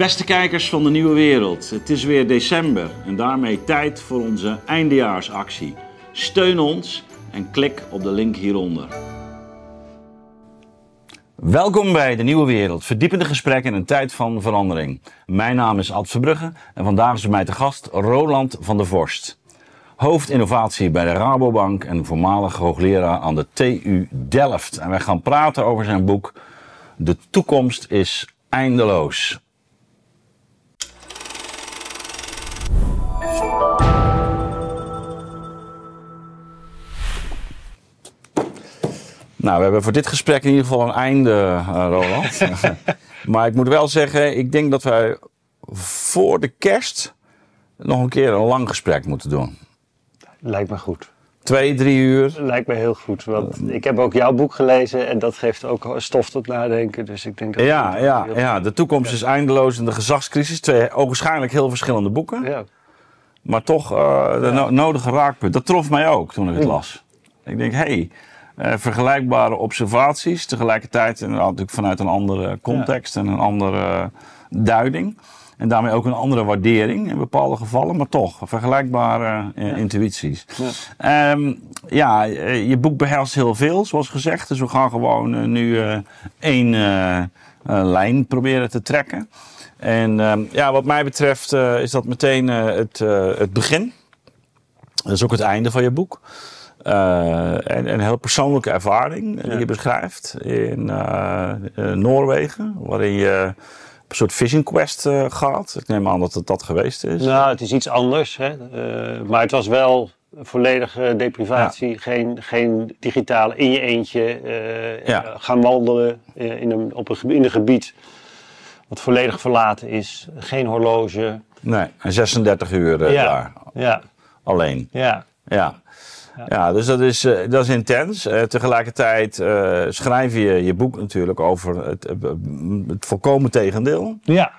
Beste kijkers van de Nieuwe Wereld, het is weer december en daarmee tijd voor onze eindejaarsactie. Steun ons en klik op de link hieronder. Welkom bij de Nieuwe Wereld, verdiepende gesprekken in een tijd van verandering. Mijn naam is Ad Verbrugge en vandaag is bij mij te gast Roland van der Vorst. Hoofd innovatie bij de Rabobank en voormalig hoogleraar aan de TU Delft. En wij gaan praten over zijn boek De toekomst is eindeloos. Nou, we hebben voor dit gesprek in ieder geval een einde, uh, Roland. maar ik moet wel zeggen, ik denk dat wij voor de kerst nog een keer een lang gesprek moeten doen. Lijkt me goed. Twee, drie uur. Lijkt me heel goed. Want ik heb ook jouw boek gelezen en dat geeft ook stof tot nadenken. Dus ik denk dat. Ja, ja, ja. De toekomst is eindeloos en de gezagscrisis. Twee ogenschijnlijk heel verschillende boeken. Ja. Maar toch uh, de nodige raakpunt. Dat trof mij ook toen ik het las. Ik denk, hé, hey, uh, vergelijkbare observaties. Tegelijkertijd natuurlijk vanuit een andere context en een andere duiding. En daarmee ook een andere waardering in bepaalde gevallen, maar toch vergelijkbare uh, intuïties. Ja. Um, ja, je boek behelst heel veel, zoals gezegd. Dus we gaan gewoon uh, nu uh, één lijn proberen te trekken. En um, ja, wat mij betreft is dat meteen het, het begin. Dat is ook het einde van je boek. En een heel persoonlijke ervaring die je beschrijft in Noorwegen, waarin je een soort vision quest uh, gehad. Ik neem aan dat het dat geweest is. Nou, het is iets anders. Hè? Uh, maar het was wel volledige deprivatie. Geen, geen digitale in je eentje uh, ja. gaan wandelen in een, op een, in een gebied wat volledig verlaten is. Geen horloge. Nee, en 36 uur ja. daar. Ja. Alleen. Ja. Ja. Ja, dus dat is, uh, dat is intens. Uh, tegelijkertijd uh, schrijf je je boek natuurlijk over het, het volkomen tegendeel. Ja.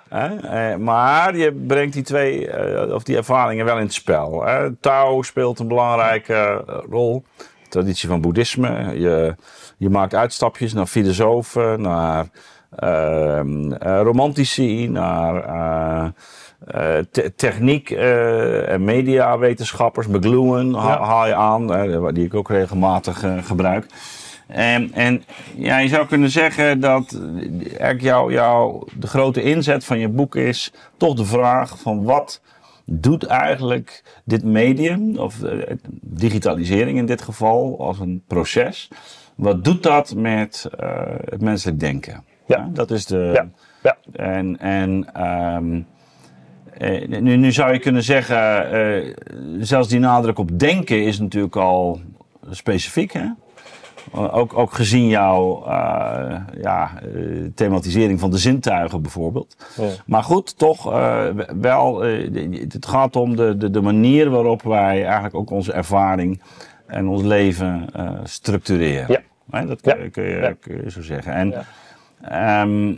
maar je brengt die twee, of die ervaringen wel in het spel. Tao speelt een belangrijke rol. Traditie van boeddhisme. Je, je maakt uitstapjes naar filosofen, naar ehm, romantici, naar uh, te techniek uh, en mediawetenschappers, McLuhan ja. haal je aan, uh, die ik ook regelmatig gebruik. En, en ja, je zou kunnen zeggen dat eigenlijk jou, jou, de grote inzet van je boek is toch de vraag van wat doet eigenlijk dit medium, of digitalisering in dit geval, als een proces, wat doet dat met het menselijk denken? Ja. dat is de. Ja. ja. En, en um, uh, nu, nu, zou je kunnen zeggen, uh, zelfs die nadruk op denken is natuurlijk al specifiek. Hè? Ook, ook gezien jouw uh, ja, thematisering van de zintuigen bijvoorbeeld. Ja. Maar goed, toch wel, het gaat om de, de, de manier waarop wij eigenlijk ook onze ervaring en ons leven structureren. Ja. Dat kun, ja. kun, je, kun, je, zo zeggen. En, um, uh,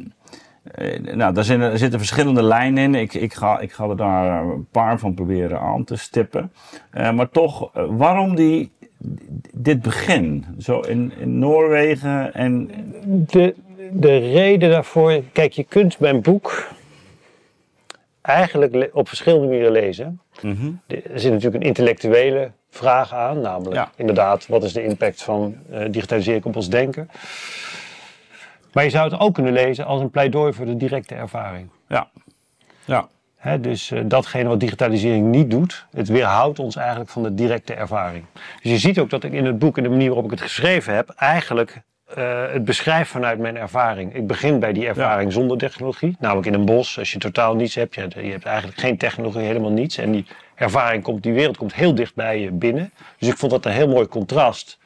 nou, daar zitten, zitten verschillende lijnen in. Ik, ik, ga, ik ga er daar een paar van proberen aan te stippen. Uh, maar toch, uh, waarom die, dit begin? Zo in, in Noorwegen en... De, de reden daarvoor... Kijk, je kunt mijn boek eigenlijk op verschillende manieren lezen. Mm -hmm. Er zit natuurlijk een intellectuele vraag aan. Namelijk, ja. inderdaad, wat is de impact van digitalisering op ons denken? Maar je zou het ook kunnen lezen als een pleidooi voor de directe ervaring. Ja. ja. He, dus uh, datgene wat digitalisering niet doet, het weerhoudt ons eigenlijk van de directe ervaring. Dus je ziet ook dat ik in het boek en de manier waarop ik het geschreven heb, eigenlijk uh, het beschrijf vanuit mijn ervaring. Ik begin bij die ervaring ja. zonder technologie. Namelijk in een bos, als je totaal niets hebt. Je, je hebt eigenlijk geen technologie, helemaal niets. En die ervaring komt, die wereld komt heel dicht bij je binnen. Dus ik vond dat een heel mooi contrast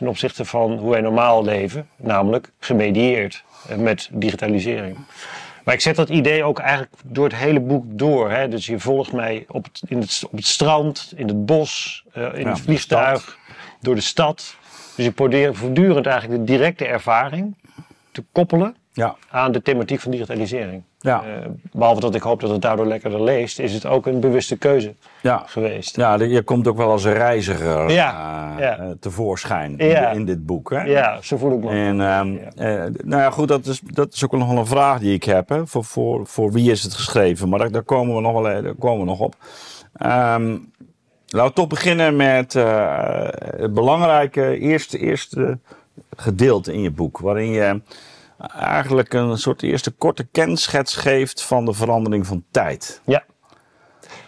ten opzichte van hoe wij normaal leven, namelijk gemedieerd met digitalisering. Maar ik zet dat idee ook eigenlijk door het hele boek door. Hè? Dus je volgt mij op het, in het, op het strand, in het bos, uh, in ja, het vliegtuig, de door de stad. Dus ik probeer voortdurend eigenlijk de directe ervaring te koppelen ja. aan de thematiek van digitalisering. Ja. behalve dat ik hoop dat het daardoor lekkerder leest, is het ook een bewuste keuze ja. geweest. Ja, je komt ook wel als een reiziger ja. ja. tevoorschijn in, in, dit boek. Hè? Ja, zo voel ik me. En, um, nou ja, goed, dat is, dat is ook nog wel een vraag die ik heb. Hè? Voor, voor, voor wie is het geschreven? Maar daar, daar komen we nog wel daar komen we nog op. Um, Laten we toch beginnen met uh, het belangrijke eerste, eerste gedeelte in je boek. Waarin je eigenlijk een soort eerste korte kenschets geeft van de verandering van tijd. Ja.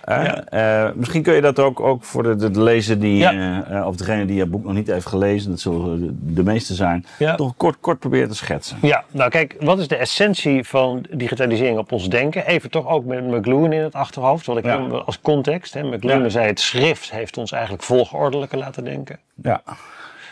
Uh, misschien kun je dat ook, ook voor de, de lezer die, uh, of degene die je boek nog niet heeft gelezen, dat zullen de meeste zijn, toch kort, kort proberen te schetsen. Ja, nou kijk, wat is de essentie van digitalisering op ons denken? Even toch ook met McLuhan in het achterhoofd, wat ik als context. Hè, McLuhan zei het schrift heeft ons eigenlijk volgordelijker laten denken. Ja.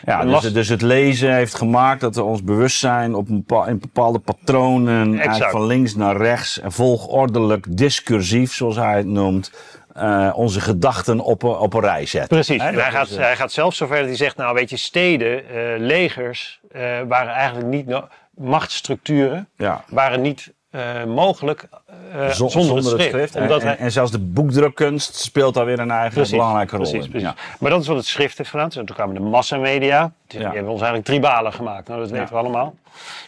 Ja, dus, dus, het lezen heeft gemaakt dat we ons bewustzijn op een in bepaalde patronen, eigenlijk van links naar rechts, en volgordelijk, discursief, zoals hij het noemt, uh, onze gedachten op, op een rij zetten. Precies. hij, gaat, hij gaat zelfs zover dat hij zegt, nou weet je, steden, uh, legers, waren eigenlijk niet, machtsstructuren, ja. waren niet uh, mogelijk uh, zonder, zonder, het schrift. Omdat en, en, zelfs de boekdrukkunst speelt daar weer een eigen belangrijke rol precies, in. Precies. Ja. Maar dat is wat het schrift heeft gedaan. Toen kwamen de massamedia. Die ja. hebben ons eigenlijk tribalen gemaakt. Nou, dat weten we allemaal.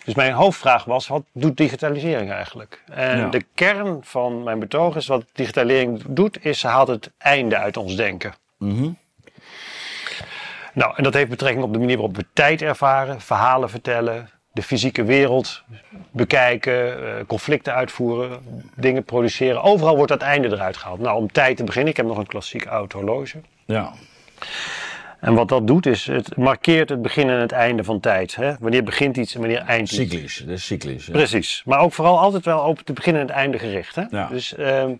Dus mijn hoofdvraag was, wat doet digitalisering eigenlijk? En de kern van mijn betoog is, wat digitalisering doet, is ze haalt het einde uit ons denken. Mm -hmm. Nou, en dat heeft betrekking op de manier waarop we tijd ervaren, verhalen vertellen, de fysieke wereld bekijken, uh, conflicten uitvoeren, dingen produceren. Overal wordt dat einde eruit gehaald. Nou, om tijd te beginnen, ik heb nog een klassiek oud horloge. Ja. En wat dat doet is, het markeert het begin en het einde van tijd. Hè? Wanneer begint iets en wanneer eindigt iets. Cyclisch, dus cyclisch. Precies. Maar ook vooral altijd wel op het begin en het einde gericht. Hè? Ja. Dus um,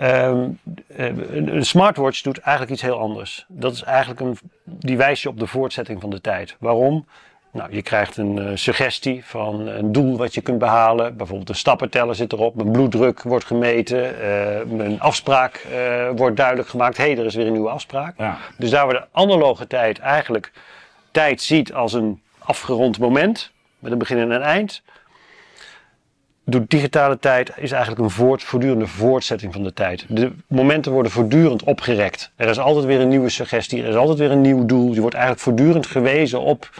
um, een smartwatch doet eigenlijk iets heel anders. Dat is eigenlijk een, die wijst je op de voortzetting van de tijd. Waarom? Nou, je krijgt een uh, suggestie van een doel wat je kunt behalen. Bijvoorbeeld een stappenteller zit erop, mijn bloeddruk wordt gemeten, uh, mijn afspraak uh, wordt duidelijk gemaakt. Hé, hey, er is weer een nieuwe afspraak. Ja. Dus daar we de analoge tijd eigenlijk tijd ziet als een afgerond moment met een begin en een eind. Doet digitale tijd is eigenlijk een voort, voortdurende voortzetting van de tijd. De momenten worden voortdurend opgerekt. Er is altijd weer een nieuwe suggestie, er is altijd weer een nieuw doel. Je wordt eigenlijk voortdurend gewezen op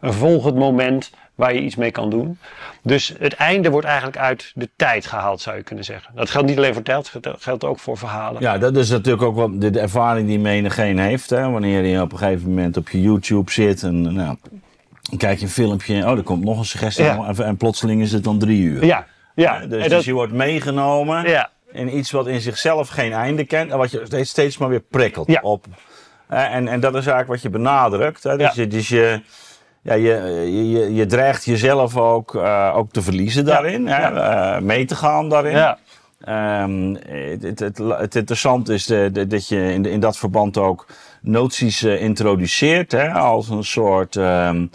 volgend moment waar je iets mee kan doen. Dus het einde wordt eigenlijk uit de tijd gehaald, zou je kunnen zeggen. Dat geldt niet alleen voor tijd, dat geldt ook voor verhalen. Ja, dat is natuurlijk ook wel de, ervaring die menigeen heeft. Hè? Wanneer je op een gegeven moment op je YouTube zit en nou, kijk je een filmpje. Oh, er komt nog een suggestie. En, plotseling is het dan drie uur. Ja, ja. Dus, dus, je wordt meegenomen ja. in iets wat in zichzelf geen einde kent. En wat je steeds, steeds maar weer prikkelt ja. op. En, en dat is eigenlijk wat je benadrukt. Hè? Dus, dus je ja, je, je, je dreigt jezelf ook, uh, ook te verliezen daarin, ja. Hè? Uh, mee te gaan daarin. Ja. Um, het, het, het, interessante is de, de, dat je in, in dat verband ook noties uh, introduceert hè, als een soort um,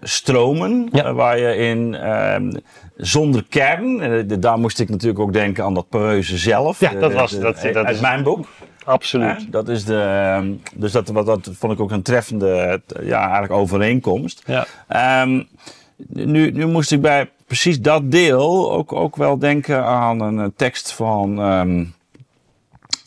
stromen waar je in um, zonder kern, daar moest ik natuurlijk ook denken aan dat Pereuze zelf. Ja, dat was dat, dat, uit mijn boek. Absoluut. dat is de, ehm, dus dat, wat, dat vond ik ook een treffende ja, eigenlijk overeenkomst. Ja. Um, nu, nu moest ik bij precies dat deel ook, ook wel denken aan een tekst van um,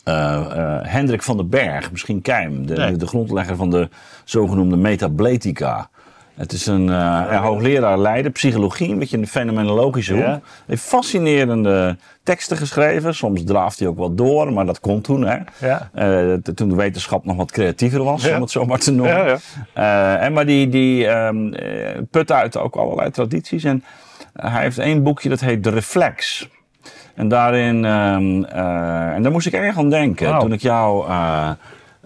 uh, uh, Hendrik van den Berg, misschien Keim, de, de grondlegger van de zogenoemde Metabletica. Het is een uh, hoogleraar Leiden, psychologie, een beetje een fenomenologische hoek. Hij heeft fascinerende teksten geschreven. Soms draaft hij ook wat door, maar dat kon toen. Hè? Ja. Uh, toen de wetenschap nog wat creatiever was, om het zo maar te noemen. Ja, uh, en maar die, die um, put uit ook allerlei tradities. En hij heeft één boekje dat heet De Reflex. En daarin, um, en daar moest ik erg aan denken toen ik jou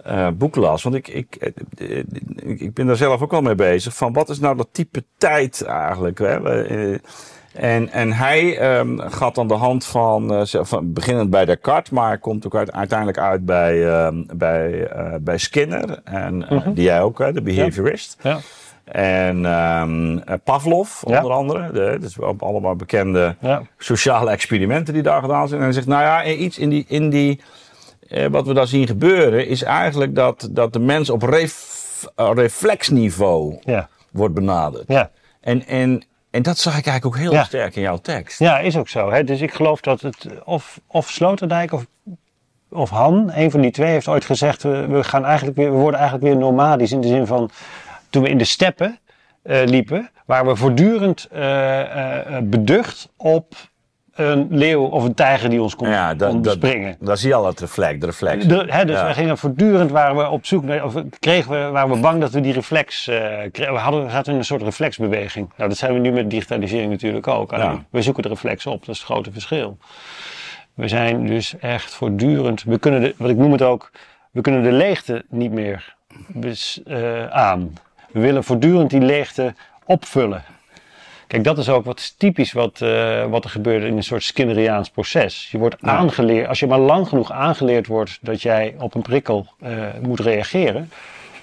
uh, boek las. Want ik, ik, ik, ik, ben daar zelf ook al mee bezig. Van wat is nou dat type tijd eigenlijk? Hè? Eh, en, en hij um, gaat aan de hand van, van, beginnend bij Descartes, maar komt ook uit, uiteindelijk uit bij, uh, bij, uh, bij Skinner. En mm -hmm. die jij ook, hè, de behaviorist. Ja. ja. En um, Pavlov, onder ja. andere. De, dus allemaal bekende sociale experimenten die daar gedaan zijn. En hij zegt, nou ja, iets in die, in die eh, wat we daar zien gebeuren, is eigenlijk dat, dat de mens op ref, reflexniveau ja. wordt benaderd. Ja. En, en en dat zag ik eigenlijk ook heel sterk in jouw tekst. Ja, is ook zo. Hè? Dus ik geloof dat het of, of Sloterdijk of, of Han, een van die twee, heeft ooit gezegd: we, we, gaan eigenlijk weer, we worden eigenlijk weer nomadisch. In de zin van toen we in de steppen uh, liepen, waren we voortdurend uh, uh, beducht op een leeuw of een tijger die ons kon, ja, dat. Dat, zie je al het reflex, de reflex. hè, dus we gingen voortdurend, waren we op zoek naar, of kregen we, waren we bang dat we die reflex, uh, kregen, we, hadden, zaten in een soort reflexbeweging. Nou, dat zijn we nu met digitalisering natuurlijk ook. Ja. We zoeken de reflex op, dat is het grote verschil. We zijn dus echt voortdurend, we kunnen de, wat ik noem het ook, we kunnen de leegte niet meer bes, uh, aan. We willen voortdurend die leegte opvullen. Kijk, dat is ook wat typisch wat, uh, wat er gebeurt in een soort Skinneriaans proces. Je wordt aangeleerd, als je maar lang genoeg aangeleerd wordt dat jij op een prikkel uh, moet reageren,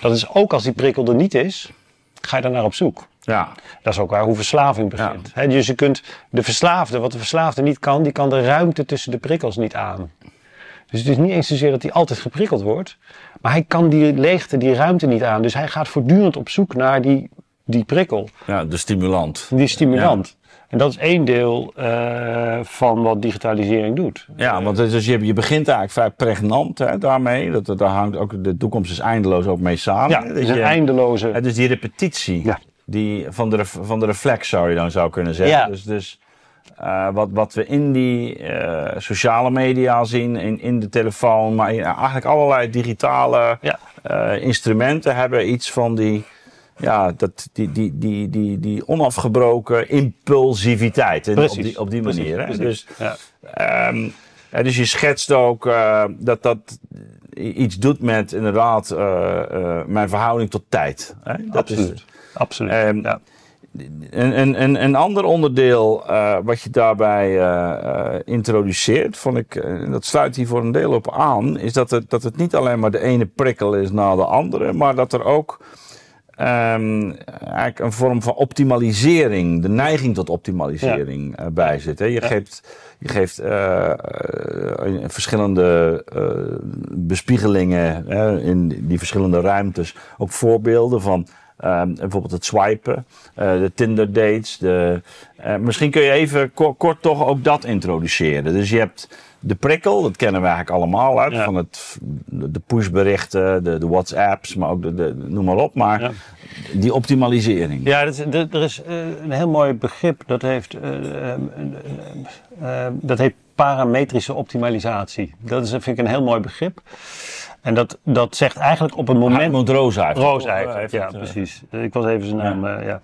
dat is ook als die prikkel er niet is, ga je daar naar op zoek. Ja. Dat is ook waar hoe verslaving begint. Ja. dus je kunt de verslaafde, wat de verslaafde niet kan, die kan de ruimte tussen de prikkels niet aan. Dus het is niet eens zozeer dat hij altijd geprikkeld wordt, maar hij kan die leegte, die ruimte niet aan. Dus hij gaat voortdurend op zoek naar die die prikkel. Ja, de stimulant. Die stimulant. En dat is één deel uh, van wat digitalisering doet. Ja, want dus je, je begint eigenlijk vrij pregnant hè, daarmee. Dat, daar hangt ook de toekomst is eindeloos ook mee samen. Ja, het is een eindeloze... Het is die repetitie ja. die van, de, van de reflex zou je dan zou kunnen zeggen. Ja. Dus, dus uh, wat, wat we in die uh, sociale media zien, in, in de telefoon, maar in, eigenlijk allerlei digitale ja. instrumenten hebben iets van die ja, dat, die, die, die, die, die onafgebroken impulsiviteit. Op die, op die manier. Hè? Dus, ja. Um, dus je schetst ook uh, dat dat iets doet met inderdaad uh, uh, mijn verhouding tot tijd. Hè? Dat Absoluut. Is, Absoluut. Um, ja. Een, een, een, een ander onderdeel wat je daarbij introduceert, vond ik, dat sluit hier voor een deel op aan, is dat het, dat het niet alleen maar de ene prikkel is na de andere, maar dat er ook um, eigenlijk een vorm van optimalisering, de neiging tot optimalisering ja. uh, bij zit. Hè? Je ja. geeft, je geeft uh, uh, verschillende bespiegelingen in die verschillende ruimtes ook voorbeelden van. Um, bijvoorbeeld het swipen, de Tinder dates. De, misschien kun je even kort toch ook dat introduceren. Dus je hebt de prikkel, dat kennen we eigenlijk allemaal uit. Van het, de pushberichten, de, de WhatsApps, maar ook de, de noem maar op. Maar ja. die optimalisering. Ja, dat, dat, er is uh, een heel mooi begrip. Dat heeft, uh, uh, dat heet parametrische optimalisatie. Dat is, vind ik een heel mooi begrip. En dat, dat zegt eigenlijk op een moment... Rosa heeft heeft, ja, precies. Ik was even zijn naam, ja. ja.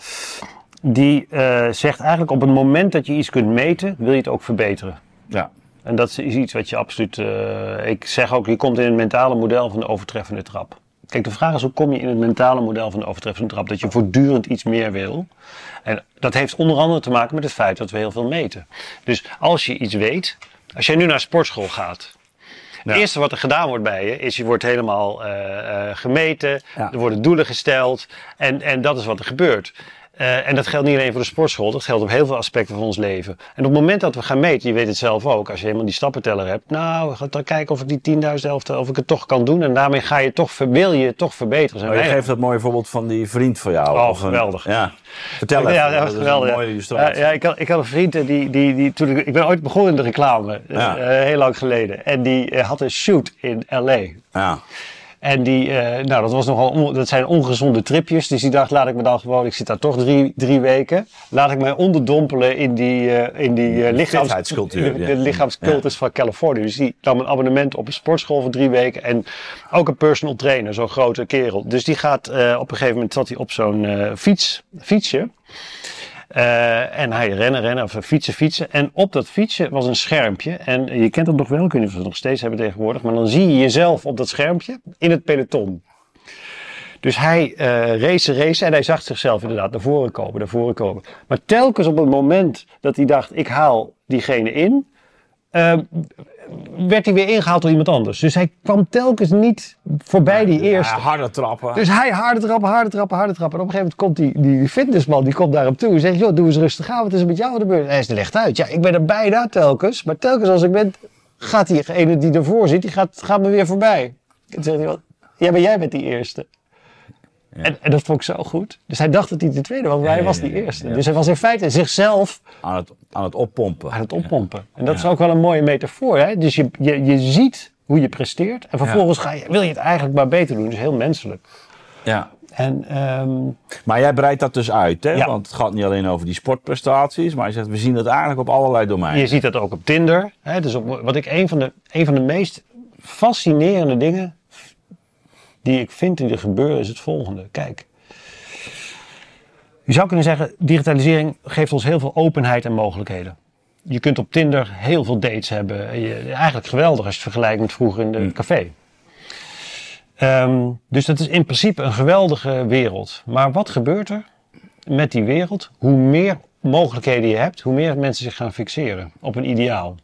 Die zegt eigenlijk op het moment dat je iets kunt meten, wil je het ook verbeteren. Ja. En dat is iets wat je absoluut. Uh, ik zeg ook, je komt in het mentale model van de overtreffende trap. Kijk, de vraag is hoe kom je in het mentale model van de overtreffende trap? Dat je voortdurend iets meer wil. En dat heeft onder andere te maken met het feit dat we heel veel meten. Dus als je iets weet, als jij nu naar sportschool gaat. Het eerste wat er gedaan wordt bij je is je wordt helemaal uh, uh, gemeten, ja. er worden doelen gesteld en, en dat is wat er gebeurt. Uh, en dat geldt niet alleen voor de sportschool, dat geldt op heel veel aspecten van ons leven. En op het moment dat we gaan meten, je weet het zelf ook, als je helemaal die stappenteller hebt, nou, we gaan dan kijken of ik die 10.000 elfte, of ik het toch kan doen. En daarmee ga je toch, wil je toch verbeteren. Oh, je geeft dat mooie voorbeeld van die vriend van jou. Oh, geweldig. Een, ja. Vertel even. Ja, dat was geweldig. Een mooie illustratie. Ja, ja, ik, had, ik had een vriend die, die, die, toen ik, ik ben ooit begonnen in de reclame, ja. uh, heel lang geleden. En die uh, had een shoot in L.A. Ja. En die, uh, nou, dat, was nogal dat zijn ongezonde tripjes. Dus die dacht, laat ik me dan gewoon, ik zit daar toch drie, drie weken. Laat ik mij onderdompelen in die, uh, in die uh, lichaams, de, de lichaamscultus ja. van Californië. Dus die nam een abonnement op een sportschool voor drie weken. En ook een personal trainer, zo'n grote kerel. Dus die gaat, op een gegeven moment zat hij op zo'n fiets, fietsje. Uh, en hij rennen, rennen, of fietsen, fietsen. En op dat fietsje was een schermpje. En je kent het nog wel, we het nog steeds hebben tegenwoordig. Maar dan zie je jezelf op dat schermpje in het peloton. Dus hij uh, race, race en hij zag zichzelf inderdaad naar voren komen, naar voren komen. Maar telkens op het moment dat hij dacht, ik haal diegene in, uh, werd hij weer ingehaald door iemand anders. Dus hij kwam telkens niet voorbij die eerste. Ja, harde trappen. Dus hij harde trappen, harde trappen, harde trappen. En op een gegeven moment komt die, die fitnessman, die komt hem toe en zegt, joh, doe eens rustig aan, wat is er met jou gebeurd? Hij is er licht uit. Ja, ik ben er bijna telkens, maar telkens als ik ben, gaat diegene die ervoor zit, die gaat, gaat me weer voorbij. En zegt hij, ja, maar jij bent die eerste. En, en, dat vond ik zo goed. Dus hij dacht dat hij de tweede was, maar hij was die eerste. Dus hij was in feite zichzelf... Aan het, aan het oppompen. Aan het oppompen. En dat is ook wel een mooie metafoor. Hè? Dus je, je, je ziet hoe je presteert. En vervolgens ga je, wil je het eigenlijk maar beter doen. Dus heel menselijk. Ja. En, ehm, Maar jij breidt dat dus uit, hè? Want het gaat niet alleen over die sportprestaties, maar je zegt we zien dat eigenlijk op allerlei domeinen. Je ziet dat ook op Tinder. Hè? Dus op, wat ik een van, de, een van de meest fascinerende dingen die ik vind die er gebeuren is het volgende. Kijk. Je zou kunnen zeggen, digitalisering geeft ons heel veel openheid en mogelijkheden. Je kunt op Tinder heel veel dates hebben. eigenlijk geweldig als je het vergelijkt met vroeger in de mm. café. Um, dus dat is in principe een geweldige wereld. Maar wat gebeurt er met die wereld? Hoe meer mogelijkheden je hebt, hoe meer mensen zich gaan fixeren op een ideaal.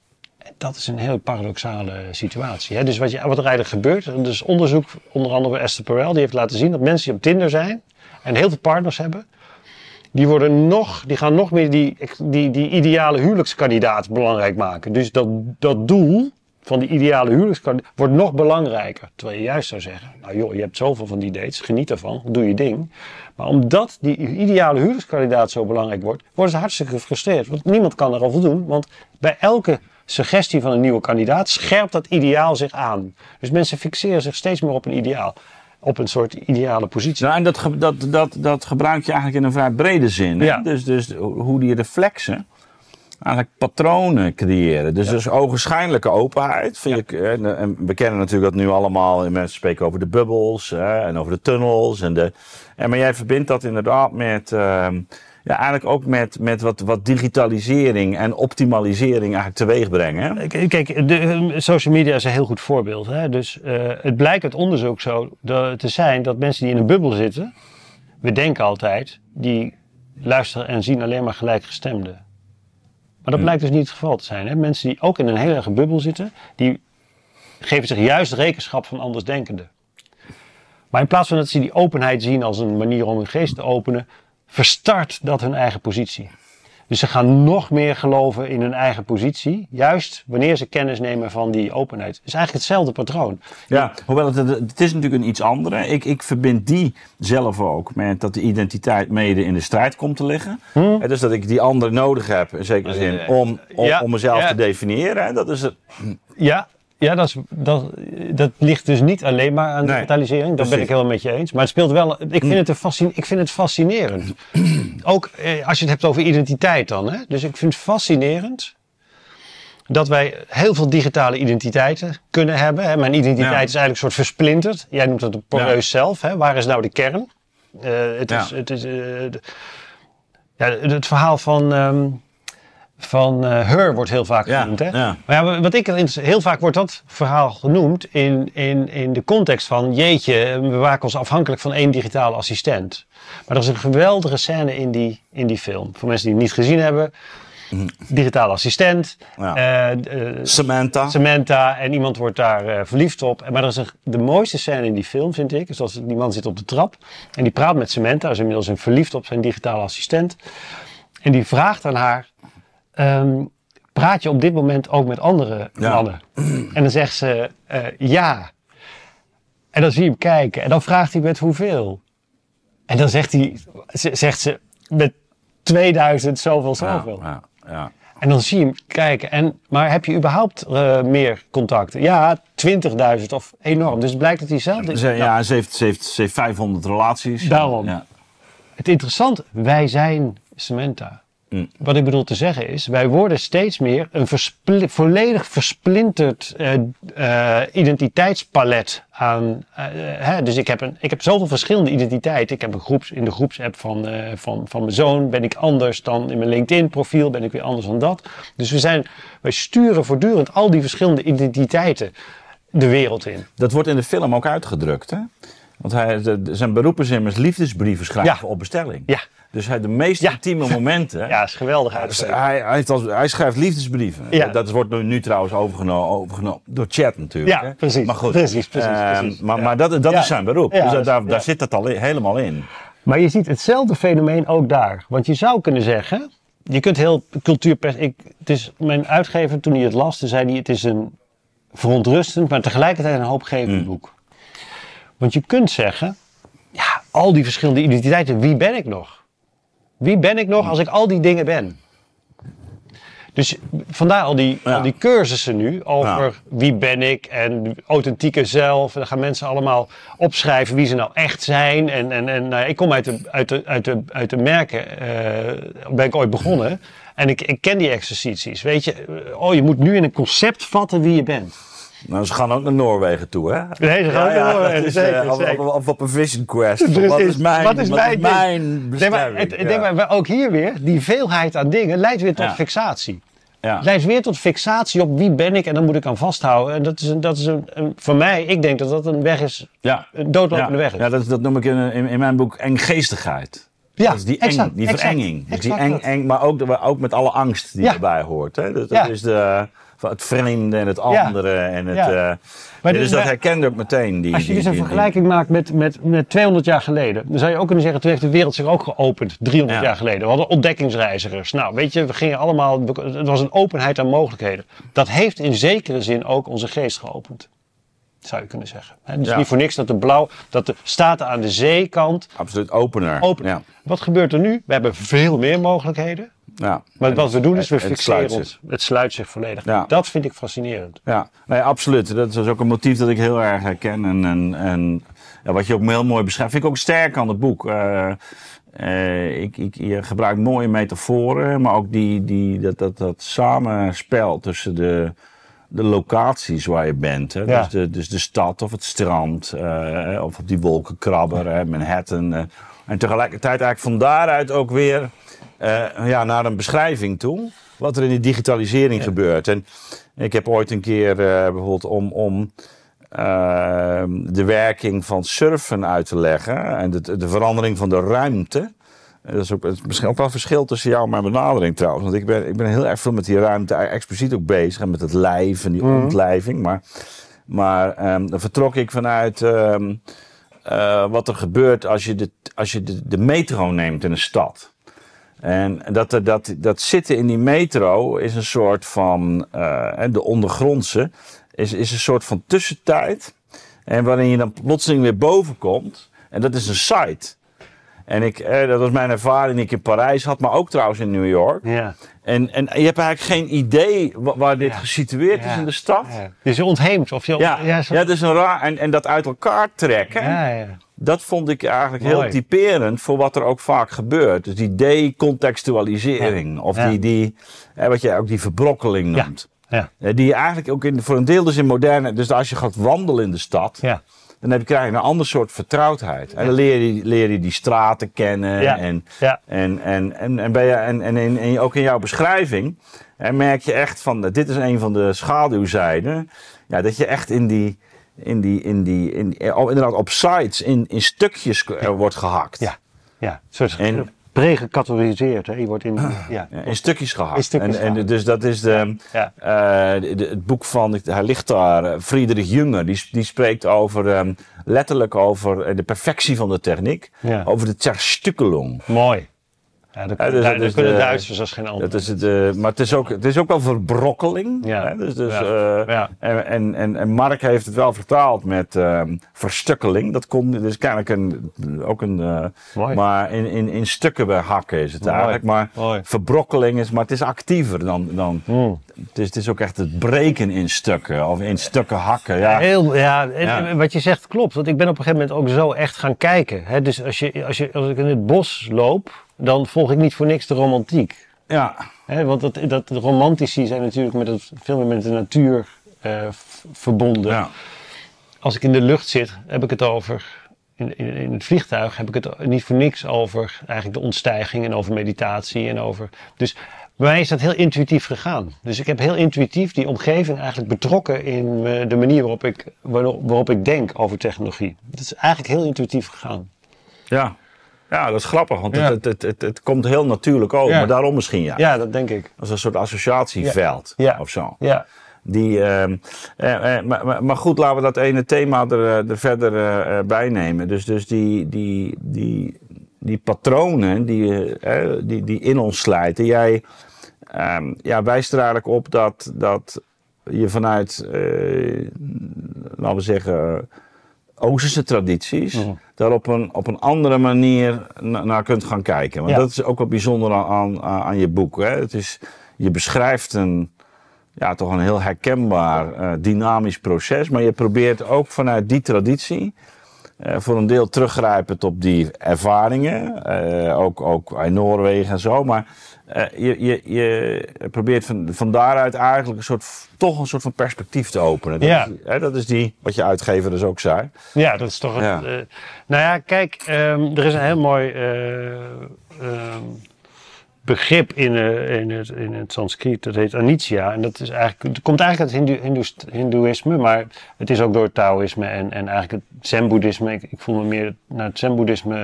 Dat is een heel paradoxale situatie. Hè? Dus wat, je, wat er eigenlijk gebeurt, er is onderzoek onder andere bij Esther Perel, die heeft laten zien dat mensen die op Tinder zijn en heel veel partners hebben, die, worden nog, die gaan nog meer die, die, die ideale huwelijkskandidaat belangrijk maken. Dus dat, dat doel, van die ideale huwelijkskandidaat wordt nog belangrijker. Terwijl je juist zou zeggen, nou joh, je hebt zoveel van die dates, geniet ervan, doe je ding. Maar omdat die ideale huwelijkskandidaat zo belangrijk wordt, worden ze hartstikke gefrustreerd. Want niemand kan er al voldoen, want bij elke suggestie van een nieuwe kandidaat scherpt dat ideaal zich aan. Dus mensen fixeren zich steeds meer op een ideaal. Op een soort ideale positie. Nou, en dat, dat, dat, dat gebruik je eigenlijk in een vrij brede zin. Ja. Dus, dus hoe die reflexen eigenlijk patronen creëren. Dus, dus ogenschijnlijke openheid. Vind je, en we kennen natuurlijk dat nu allemaal. Mensen spreken over de bubbels hè, en over de tunnels. En de, en, maar jij verbindt dat inderdaad met. Uh, ja, eigenlijk ook met, met wat, wat digitalisering en optimalisering eigenlijk teweeg brengen. Kijk, de, ehm, social media is een heel goed voorbeeld. Hè? Dus uh, het blijkt uit onderzoek zo te zijn dat mensen die in een bubbel zitten, we denken altijd, die luisteren en zien alleen maar gelijkgestemden. Maar dat blijkt dus niet het geval te zijn. Hè? Mensen die ook in een heel erge bubbel zitten, die geven zich juist rekenschap van andersdenkenden. Maar in plaats van dat ze die openheid zien als een manier om hun geest te openen, verstart dat hun eigen positie. Dus ze gaan nog meer geloven in hun eigen positie, juist wanneer ze kennis nemen van die openheid. Het is eigenlijk hetzelfde patroon. Ja, hoewel het, het is natuurlijk een iets andere. Ik, ik verbind die zelf ook met dat de identiteit mede in de strijd komt te liggen. Hm? Dus dat ik die andere nodig heb, in zekere zin, om, om, om mezelf te definiëren. Dat is het. Ja, ja, dat, is, dat, dat ligt dus niet alleen maar aan digitalisering. Dat ben ik helemaal met je eens. Maar het speelt wel. Ik vind, mm. het, een ik vind het fascinerend. Ook eh, als je het hebt over identiteit dan. Hè? Dus ik vind het fascinerend dat wij heel veel digitale identiteiten kunnen hebben. Hè? Mijn identiteit is eigenlijk een soort versplinterd. Jij noemt het een poreus zelf. Hè? Waar is nou de kern? Uh, het, is, het, is, uh, ja, het verhaal van. Um, van uh, Her wordt heel vaak genoemd. Hè? Maar ja, wat ik heel vaak wordt dat verhaal genoemd in, in, in de context van jeetje, we maken ons afhankelijk van één digitale assistent. Maar er is een geweldige scène in die, in die film. Voor mensen die het niet gezien hebben. Mhm. Digitale assistent. Uh, Samantha. Samantha. En iemand wordt daar verliefd op. Maar er is een, de mooiste scène in die film, vind ik. Is als die man zit op de trap. En die praat met Samantha. Is inmiddels een verliefd op zijn digitale assistent. En die vraagt aan haar Ehm, praat je op dit moment ook met andere mannen? En dan zegt ze uh, ja. En dan zie je hem kijken. En dan vraagt hij met hoeveel? En dan zegt, hij, zegt ze met 2000 zoveel zoveel. Ja, ja, en dan zie je hem kijken. En, maar heb je überhaupt uh, meer contacten? Ja, 20.000 of enorm. Dus het blijkt dat hij zelf... ja, ze heeft, ze, heeft, ze heeft 500 relaties. Daarom. Het interessante, wij zijn Samantha. Mm. Wat ik bedoel te zeggen is, wij worden steeds meer een volledig versplinterd uh, uh, identiteitspalet aan. Uh, hè? Dus ik heb, een, ik heb zoveel verschillende identiteiten. Ik heb een groeps, in de groepsapp van, van, van mijn zoon ben ik anders dan in mijn LinkedIn profiel ben ik weer anders dan dat. Dus we zijn, wij sturen voortdurend al die verschillende identiteiten de wereld in. Dat wordt in de film ook uitgedrukt, hè? Want hij, zijn beroep is immers liefdesbrieven schrijven op bestelling. Ja. Dus hij de meest intieme momenten. Ja, is geweldig dus hij, hij, als, hij, schrijft liefdesbrieven. Ja. Dat wordt nu, nu trouwens overgenomen, overgenomen door chat natuurlijk. Ja, precies. Maar goed. Precies, precies, ehm, precies. Maar, maar dat, dat is zijn beroep. dus daar, daar zit dat al helemaal in. Maar je ziet hetzelfde fenomeen ook daar. Want je zou kunnen zeggen, je kunt heel cultuurpers. Ik, het is mijn uitgever toen hij het las, zei hij: het is een verontrustend, maar tegelijkertijd een hoopgevend mm. boek. Want je kunt zeggen, ja, al die verschillende identiteiten, wie ben ik nog? Wie ben ik nog als ik al die dingen ben? Dus vandaar al die, al die cursussen nu over wie ben ik en authentieke zelf. En dan gaan mensen allemaal opschrijven wie ze nou echt zijn. En, en, en nou, ik kom uit de, uit de, uit de, uit de merken, uh, ben ik ooit begonnen. En ik, ik ken die exercities. Weet je, oh, je moet nu in een concept vatten wie je bent. Nou, ze gaan ook naar Noorwegen toe, hè? Nee, ze gaan ook naar Noorwegen, is, zeker, uh, zeker. Of, of, op een vision quest. Dus wat is mijn, wat is mijn, wat is mijn bestemming? Nee, maar, denk maar, ook hier weer, die veelheid aan dingen leidt weer tot fixatie. Ja. Leidt weer tot fixatie op wie ben ik en dan moet ik aan vasthouden. En dat is, een, dat is een, een voor mij, ik denk dat dat een weg is, een doodlopende weg is. Ja, dat, dat noem ik in, in, in mijn boek enggeestigheid. Ja, die, eng, die verenging. Dus die eng, eng, maar ook, ook met alle angst die erbij hoort. Hè? Dus, dat is de, het vreemde en het andere. En het, uh, maar dus, dus dat herkende ik meteen. Die, als je dus een vergelijking maakt met, met, met 200 jaar geleden, dan zou je ook kunnen zeggen: toen heeft de wereld zich ook geopend, 300 jaar geleden. We hadden ontdekkingsreizigers. Nou, weet je, we gingen allemaal. Het was een openheid aan mogelijkheden. Dat heeft in zekere zin ook onze geest geopend zou je kunnen zeggen. Het is niet voor niks dat de blauw, dat de staten aan de zeekant. Absoluut opener. Open. Ja. Wat gebeurt er nu? We hebben veel meer mogelijkheden. Ja. Maar wat we doen is we fixeren ons. Het sluit zich volledig. Ja. Dat vind ik fascinerend. Ja, nee, absoluut. Dat is ook een motief dat ik heel erg herken. En, en, en ja, wat je ook heel mooi beschrijft, vind ik ook sterk aan het boek. Uh, uh, ik, ik, je gebruikt mooie metaforen, maar ook die, die, dat, dat, dat samenspel tussen de, de locaties waar je bent. Hè? Dus, de, dus de stad of het strand, uh, of op die wolkenkrabber, hè, Manhattan. en tegelijkertijd eigenlijk van daaruit ook weer uh, ja, naar een beschrijving toe. Wat er in die digitalisering gebeurt. En ik heb ooit een keer uh, bijvoorbeeld om, om uh, de werking van surfen uit te leggen. En de, de verandering van de ruimte. Dat is ook is misschien ook wel verschil tussen jou en mijn benadering trouwens. Want ik ben, ik ben heel erg veel met die ruimte expliciet ook bezig. En met het lijf en die mm. ontlijving. Maar, maar um, dan vertrok ik vanuit um, uh, wat er gebeurt als je, de, als je de, de metro neemt in een stad. En dat, dat, dat zitten in die metro is een soort van, uh, de ondergrondse, is, is een soort van tussentijd. En waarin je dan plotseling weer boven komt. En dat is een site. En ik, eh, dat was mijn ervaring die ik in Parijs had, maar ook trouwens in New York. Ja. En, en je hebt eigenlijk geen idee waar, dit gesitueerd is in de stad. Ja. Dus je ontheemt. Of je, ja, ja, ja, dat is een raar. En, en dat uit elkaar trekken. Ja, ja dat vond ik eigenlijk heel typerend voor wat er ook vaak gebeurt. Dus die decontextualisering. Of die, die wat je ook die verbrokkeling noemt. Ja. Ja. Die eigenlijk ook in, voor een deel dus in moderne... Dus als je gaat wandelen in de stad... Ja. Dan heb je, krijg je een ander soort vertrouwdheid. En dan leer je, leer je die straten kennen. En, en, en, en, en, ben je, en, en, en, ook in jouw beschrijving en merk je echt van... Dit is een van de schaduwzijden. Ja, dat je echt in die in die, in die, in, oh, inderdaad op sites in, in stukjes ja. wordt gehakt. Ja, ja. soort en, pre-gecategoriseerd. Hè? Je wordt in, ja, in stukjes gehakt. In stukjes en, en, dus dat is de, ja. Uh, de, het boek van, hij ligt daar, eh, Friedrich Jünger, die, die spreekt over, um, letterlijk over eh, de perfectie van de techniek. Over de Zerstückelung. Mooi. Ja, dat, ja, dus, daar, dus kunnen de, Duitsers als geen ander. Dat is het, uh, maar het is, ook, het is ook wel verbrokkeling. Ja. Hè? Dus, dus, ja. Uh, ja. En, en, en Mark heeft het wel vertaald met uh, verstukkeling. Dat komt, dus kennelijk een, ook een. Uh, maar in, in, in stukken hakken is het Mooi. eigenlijk. Maar Mooi. verbrokkeling is, maar het is actiever dan. dan mm. het, is, het is ook echt het breken in stukken of in stukken hakken. Ja, Heel, ja, ja. wat je zegt klopt. Want ik ben op een gegeven moment ook zo echt gaan kijken. Hè? Dus als, je, als, je, als ik in het bos loop dan volg ik niet voor niks de romantiek. Ja. want dat, dat, de romantici zijn natuurlijk met het, veel meer met de natuur uh, verbonden. Ja. Als ik in de lucht zit, heb ik het over. In, in, in, het vliegtuig heb ik het niet voor niks over eigenlijk de ontstijging en over meditatie en over. Dus bij mij is dat heel intuïtief gegaan. Dus ik heb heel intuïtief die omgeving eigenlijk betrokken in de manier waarop ik, waarop ik denk over technologie. Het is eigenlijk heel intuïtief gegaan. Ja, ja, dat is grappig, want het, het, het, het, komt heel natuurlijk over. Maar daarom misschien ja. Ja, dat denk ik. Als een soort associatieveld of zo. Ja. Die, uh, eh, maar, maar, goed, laten we dat ene thema er, eh, er verder uh, bij nemen. Dus, dus die, die, die, die patronen die, uh, die, die in ons slijten. Jij um, ja, wijst er eigenlijk op dat, dat je vanuit, laten we zeggen Oosterse tradities, mhm. daar op een, op een andere manier naar kunt gaan kijken. Want dat is ook wat bijzonder aan, aan, je boek. Hè? Het is, je beschrijft een, ja, toch een heel herkenbaar uh, dynamisch proces, maar je probeert ook vanuit die traditie uh, voor een deel teruggrijpend op die ervaringen, uh, ook, ook in Noorwegen en zo, maar uh, je, je, je probeert van, van daaruit eigenlijk een soort, toch een soort van perspectief te openen. Dat, ja. is, hè, dat is die, wat je uitgever dus ook zei. Ja, dat is toch. Ja. nou ja, kijk, um, er is een heel mooi. Um, begrip in, uh, in, het, in het Sanskriet, dat heet Anicca. En dat is eigenlijk, het komt eigenlijk uit het Hindu, Hindoeïsme, maar het is ook door het Taoïsme en, en eigenlijk het Zen-boeddhisme. Ik, voel me meer naar het Zen-boeddhisme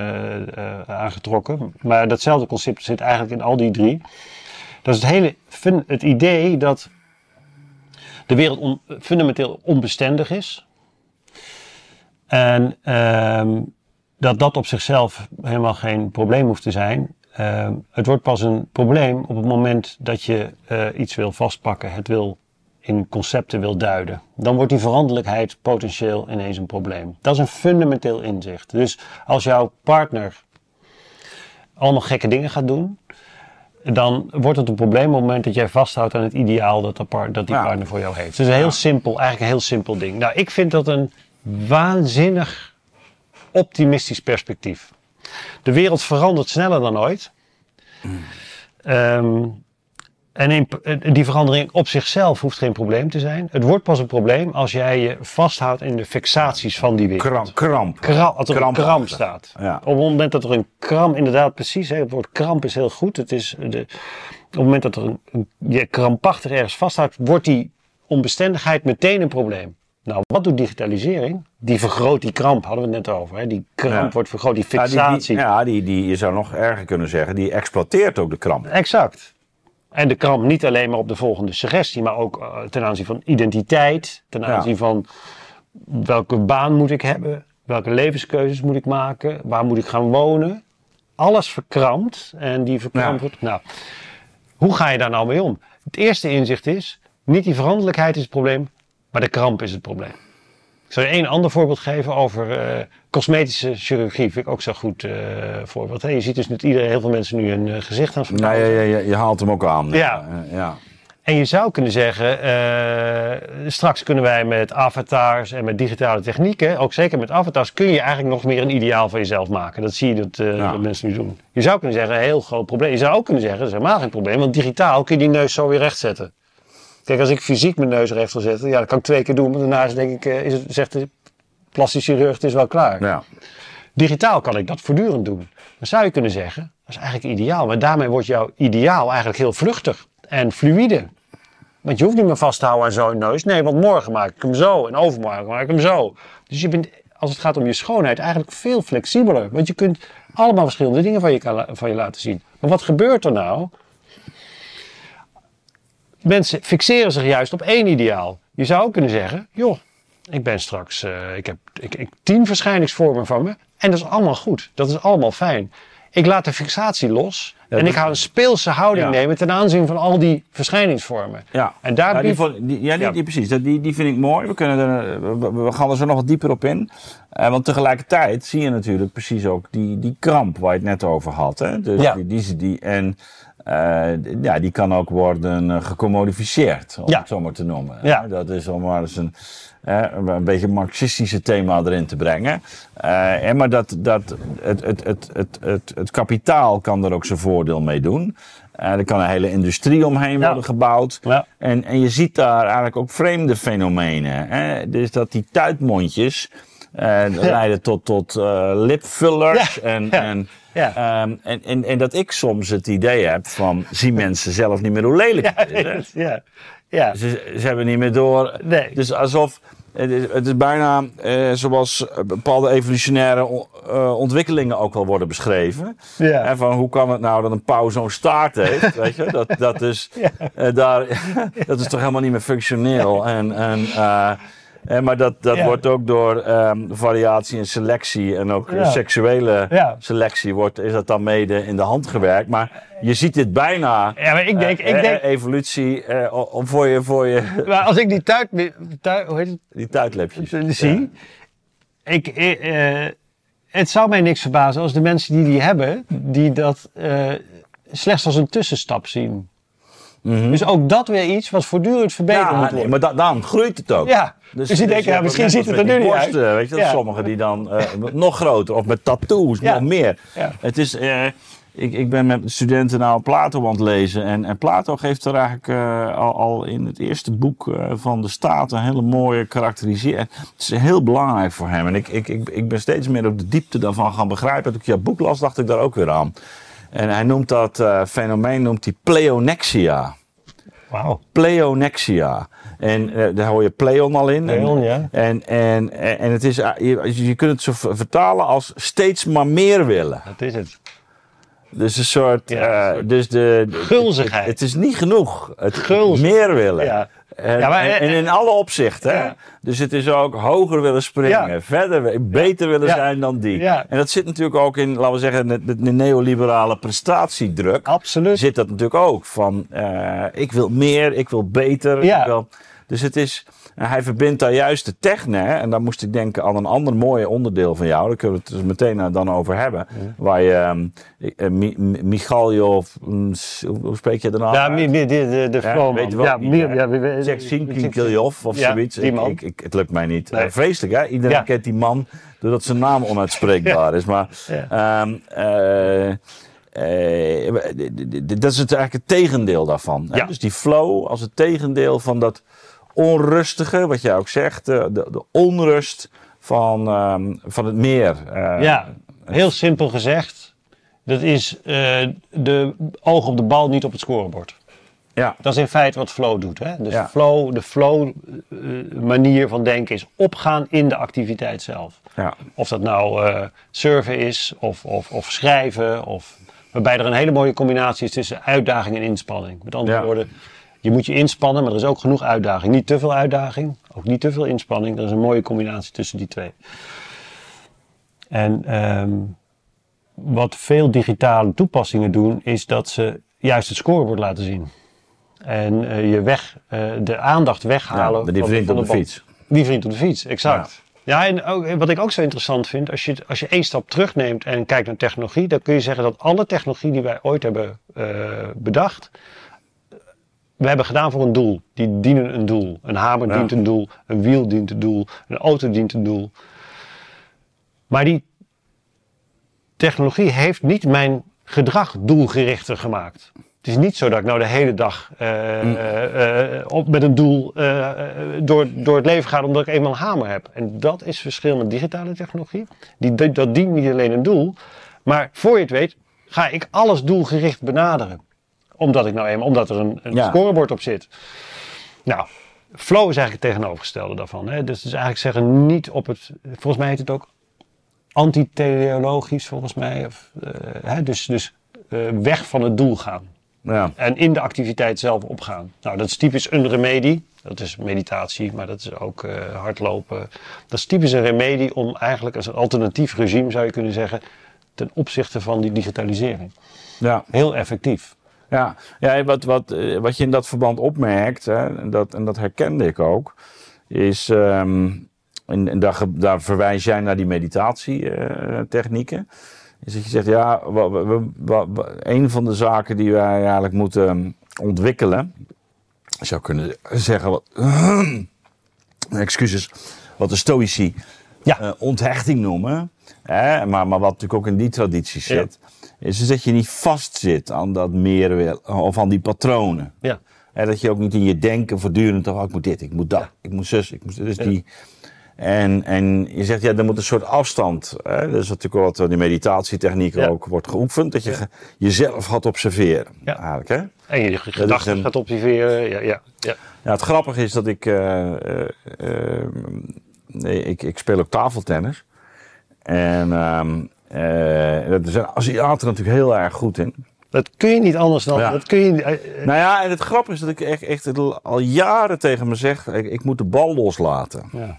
uh, aangetrokken. Maar datzelfde concept zit eigenlijk in al die drie. Dat is het hele het idee dat de wereld fundamenteel onbestendig is. En uh, dat dat op zichzelf helemaal geen probleem hoeft te zijn. Uh, het wordt pas een probleem op het moment dat je uh, iets wil vastpakken, het wil in concepten wil duiden. Dan wordt die veranderlijkheid potentieel ineens een probleem. Dat is een fundamenteel inzicht. Dus als jouw partner allemaal gekke dingen gaat doen, dan wordt het een probleem op het moment dat jij vasthoudt aan het ideaal dat, dat die partner voor jou heeft. Dus een heel simpel, eigenlijk een heel simpel ding. Nou, ik vind dat een waanzinnig optimistisch perspectief. De wereld verandert sneller dan ooit. Um, en in, die verandering op zichzelf hoeft geen probleem te zijn. Het wordt pas een probleem als jij je vasthoudt in de fixaties van die wereld. Kramp. kramp. Kram, als er een kramp staat. Ja. Op het moment dat er een kramp, inderdaad precies, hè, het woord kramp is heel goed. Het is de, op het moment dat er een, een, je krampachtig ergens vasthoudt, wordt die onbestendigheid meteen een probleem. Nou, wat doet digitalisering? Die vergroot die kramp, hadden we het net over. Hè? Die kramp wordt vergroot, die fixatie. Ja, die, die, die, je zou nog erger kunnen zeggen, die exploiteert ook de kramp. Exact. En de kramp niet alleen maar op de volgende suggestie, maar ook uh, ten aanzien van identiteit, ten aanzien van welke baan moet ik hebben, welke levenskeuzes moet ik maken, waar moet ik gaan wonen. Alles verkrampt en die verkrampt wordt. Nou, hoe ga je daar nou mee om? Het eerste inzicht is, niet die veranderlijkheid is het probleem, maar de kramp is het probleem. Ik zal je één ander voorbeeld geven over uh, cosmetische chirurgie. Vind ik ook zo goed uh, voorbeeld. Hey, je ziet dus niet iedereen, heel veel mensen nu een uh, gezicht aan veranderen. Nee, je, je, je, haalt hem ook aan. Ja. ja. En je zou kunnen zeggen, straks kunnen wij met avatars en met digitale technieken, ook zeker met avatars, kun je eigenlijk nog meer een ideaal van jezelf maken. Dat zie je dat, ja. dat mensen nu doen. Je zou kunnen zeggen, een heel groot probleem. Je zou ook kunnen zeggen, dat is helemaal geen probleem, want digitaal kun je die neus zo weer rechtzetten. Kijk, als ik fysiek mijn neus recht wil zetten, ja, dat kan ik twee keer doen. Maar daarna denk ik, uh, is het, zegt de plastisch chirurg, het is wel klaar. Ja. Digitaal kan ik dat voortdurend doen. Dan zou je kunnen zeggen, dat is eigenlijk ideaal. Maar daarmee wordt jouw ideaal eigenlijk heel vluchtig en fluïde. Want je hoeft niet meer vast te houden aan zo'n neus. Nee, want morgen maak ik hem zo en overmorgen maak ik hem zo. Dus je bent, als het gaat om je schoonheid, eigenlijk veel flexibeler. Want je kunt allemaal verschillende dingen van je, van je laten zien. Maar wat gebeurt er nou mensen fixeren zich juist op één ideaal. Je zou ook kunnen zeggen, joh, ik ben straks, uh, ik heb ik, ik, tien verschijningsvormen van me. En dat is allemaal goed. Dat is allemaal fijn. Ik laat de fixatie los. en ik ga een speelse houding nemen ten aanzien van al die verschijningsvormen. Ja, en daar ja, die, ja, die, precies. Die, die vind ik mooi. We, kunnen er, we, gaan er zo nog wat dieper op in. Uh, want tegelijkertijd zie je natuurlijk precies ook die, die kramp waar je het net over had. Hè? Dus ja. die, die, die, en uh, ja, die kan ook worden uh, gecommodificeerd, om het zo maar te noemen. Ja. Dat is om maar eens een, een beetje marxistische thema erin te brengen. en maar dat, dat het, het, het, het, het, het kapitaal kan er ook zijn voordeel mee doen. er kan een hele industrie omheen ja. worden gebouwd. Ja. En, en je ziet daar eigenlijk ook vreemde fenomenen. Hè? Dus dat die tuitmondjes leiden tot, tot lipvullers en... en ja. Um, en, en, en dat ik soms het idee heb van, zien mensen zelf niet meer hoe lelijk het is. Ja, ja. Ze, ze hebben niet meer door. Nee. Dus alsof, het is, het is bijna uh, zoals bepaalde evolutionaire uh, ontwikkelingen ook wel worden beschreven. Ja. En van hoe kan het nou dat een pauw zo'n staart heeft, weet je? Dat, dat, is, ja. uh, daar, dat is toch helemaal niet meer functioneel. En, en eh, maar dat, dat wordt ook door um, variatie en selectie en ook ja. seksuele ja. selectie wordt, is dat dan mede in de hand gewerkt. Maar je ziet dit bijna. Ja, maar ik denk, uh, ik denk evolutie uh, om voor je, voor je. Maar als ik die tuit, tuit hoe heet het? Die tuitlepjes. zie, ik, uh, het zou mij niks verbazen als de mensen die die hebben, die dat slechts als een tussenstap zien. Mhm. Dus ook dat weer iets wat voortdurend verbeterd ja, moet worden. Nee, maar dan groeit het ook. Ja, dus, dus je denkt, ja, misschien ziet het er nu niet uit. Weet je, sommigen die dan uh, nog groter of met tattoos, nog meer. Het is... Uh, ik, ik ben met studenten nou Plato aan het lezen. En, en Plato geeft er eigenlijk uh, al, al, in het eerste boek uh, van de staat een hele mooie karakterisering. Het is heel belangrijk voor hem. En ik, ik, ik, ik ben steeds meer op de diepte daarvan gaan begrijpen. Toen ik jouw boek las, dacht ik daar ook weer aan. En hij noemt dat uh, fenomeen noemt hij pleonexia. Wauw. Pleonexia. En uh, daar hoor je pleon al in. Pleon, ja. En, en, en, het is, je, je kunt het zo vertalen als steeds maar meer willen. Dat is het. Dus een soort. Ja, dus de, Gulzigheid. Het, is niet genoeg. Het Gulzig. meer willen. Ja. En, ja, maar, en, in alle opzichten. Ja. Dus het is ook hoger willen springen, verder, beter willen zijn dan die. En dat zit natuurlijk ook in, laten we zeggen, de, de neoliberale prestatiedruk. Absoluut. Zit dat natuurlijk ook van, uh, ik wil meer, ik wil beter. Ik wil, dus het is, en hij verbindt daar juist de techne. En dan moest ik denken aan een ander mooi onderdeel van jou. Daar kunnen we het dus meteen eh, dan over hebben. Waar je um, hoe spreek je daarna? Ja, de, de, de ja, weet je wel, ja, niet, ja, ja, of zoiets. Ik, ik, ik, het lukt mij niet. Nee. Uh, vreselijk hè? Iedereen kent die man doordat zijn naam onuitspreekbaar is. Maar um, uh, uh, dat is het eigenlijk het tegendeel daarvan. Hè? Dus die flow als het tegendeel van dat onrustige, wat jij ook zegt, de, de, onrust van, um, van het meer. Uh, ja, heel simpel gezegd. Dat is uh, de oog op de bal, niet op het scorebord. Ja. Dat is in feite wat flow doet. Hè? Dus ja. flow, de flow uh, manier van denken is opgaan in de activiteit zelf. Ja. Of dat nou surfen is, of, of, of schrijven, of waarbij er een hele mooie combinatie is tussen uitdaging en inspanning. Met andere ja. woorden, je moet je inspannen, maar er is ook genoeg uitdaging. Niet te veel uitdaging, ook niet te veel inspanning. Er is een mooie combinatie tussen die twee. En um, wat veel digitale toepassingen doen, is dat ze juist het scorebord laten zien. En uh, je weg, uh, de aandacht weghalen. Ja, die vriend op de, fiets. Die vriend op de fiets, exact. Ja. ja, en ook, wat ik ook zo interessant vind, als je, als je één stap terugneemt en kijkt naar technologie, dan kun je zeggen dat alle technologie die wij ooit hebben uh, bedacht, we hebben gedaan voor een doel. Die dienen een doel. Een hamer dient een doel. Een wiel dient een doel. Een auto dient een doel. Maar die technologie heeft niet mijn gedrag doelgerichter gemaakt. Het is niet zo dat ik nou de hele dag uh, uh, op, met een doel door, door het leven ga omdat ik eenmaal een hamer heb. En dat is verschil met digitale technologie. Die, dat dient niet alleen een doel, maar voor je het weet ga ik alles doelgericht benaderen omdat ik nou eenmaal, omdat er een, een scorebord op zit. Nou, flow is eigenlijk het tegenovergestelde daarvan. Hè? Dus, dus eigenlijk zeggen niet op het, volgens mij heet het ook antiteleologisch volgens mij. Of, uh, hè? Dus, dus uh, weg van het doel gaan. Ja. En in de activiteit zelf opgaan. Nou, dat is typisch een remedie. Dat is meditatie, maar dat is ook uh, hardlopen. Dat is typisch een remedie om eigenlijk als een alternatief regime, zou je kunnen zeggen, ten opzichte van die digitalisering. Ja. Heel effectief. Ja, ja wat, wat, eh, wat je in dat verband opmerkt, hè, en, dat, en dat herkende ik ook, is, um, en, en daar, daar verwijs jij naar die meditatietechnieken, is dat je zegt, ja, we, we, een van de zaken die wij eigenlijk moeten ontwikkelen, ik zou kunnen zeggen, wat, excuses, wat de stoïci ja. Uh, onthechting noemen, hè, maar, maar wat natuurlijk ook in die traditie zit. Ja is dus dat je niet vastzit aan dat meer of aan die patronen. Ja. En dat je ook niet in je denken voortdurend, oh, ik moet dit, ik moet dat, ik moet zus, ik moet dus die. En, en je zegt, ja, er moet een soort afstand. Hè? Dat is natuurlijk wat die meditatietechniek ook wordt geoefend. Dat je jezelf gaat observeren. Ja. Eigenlijk, hè? En je gedachten gaat observeren. Ja, ja, ja. ja, het grappige is dat ik, uh, uh, uh, nee, ik, ik speel ook tafeltennis. En um, uh, daar zijn Aziaten natuurlijk heel erg goed in. Dat kun je niet anders dan. Dat kun je, uh, nou ja, en het grappige is dat ik echt, echt al jaren tegen me zeg: ik, ik moet de bal loslaten. Ja.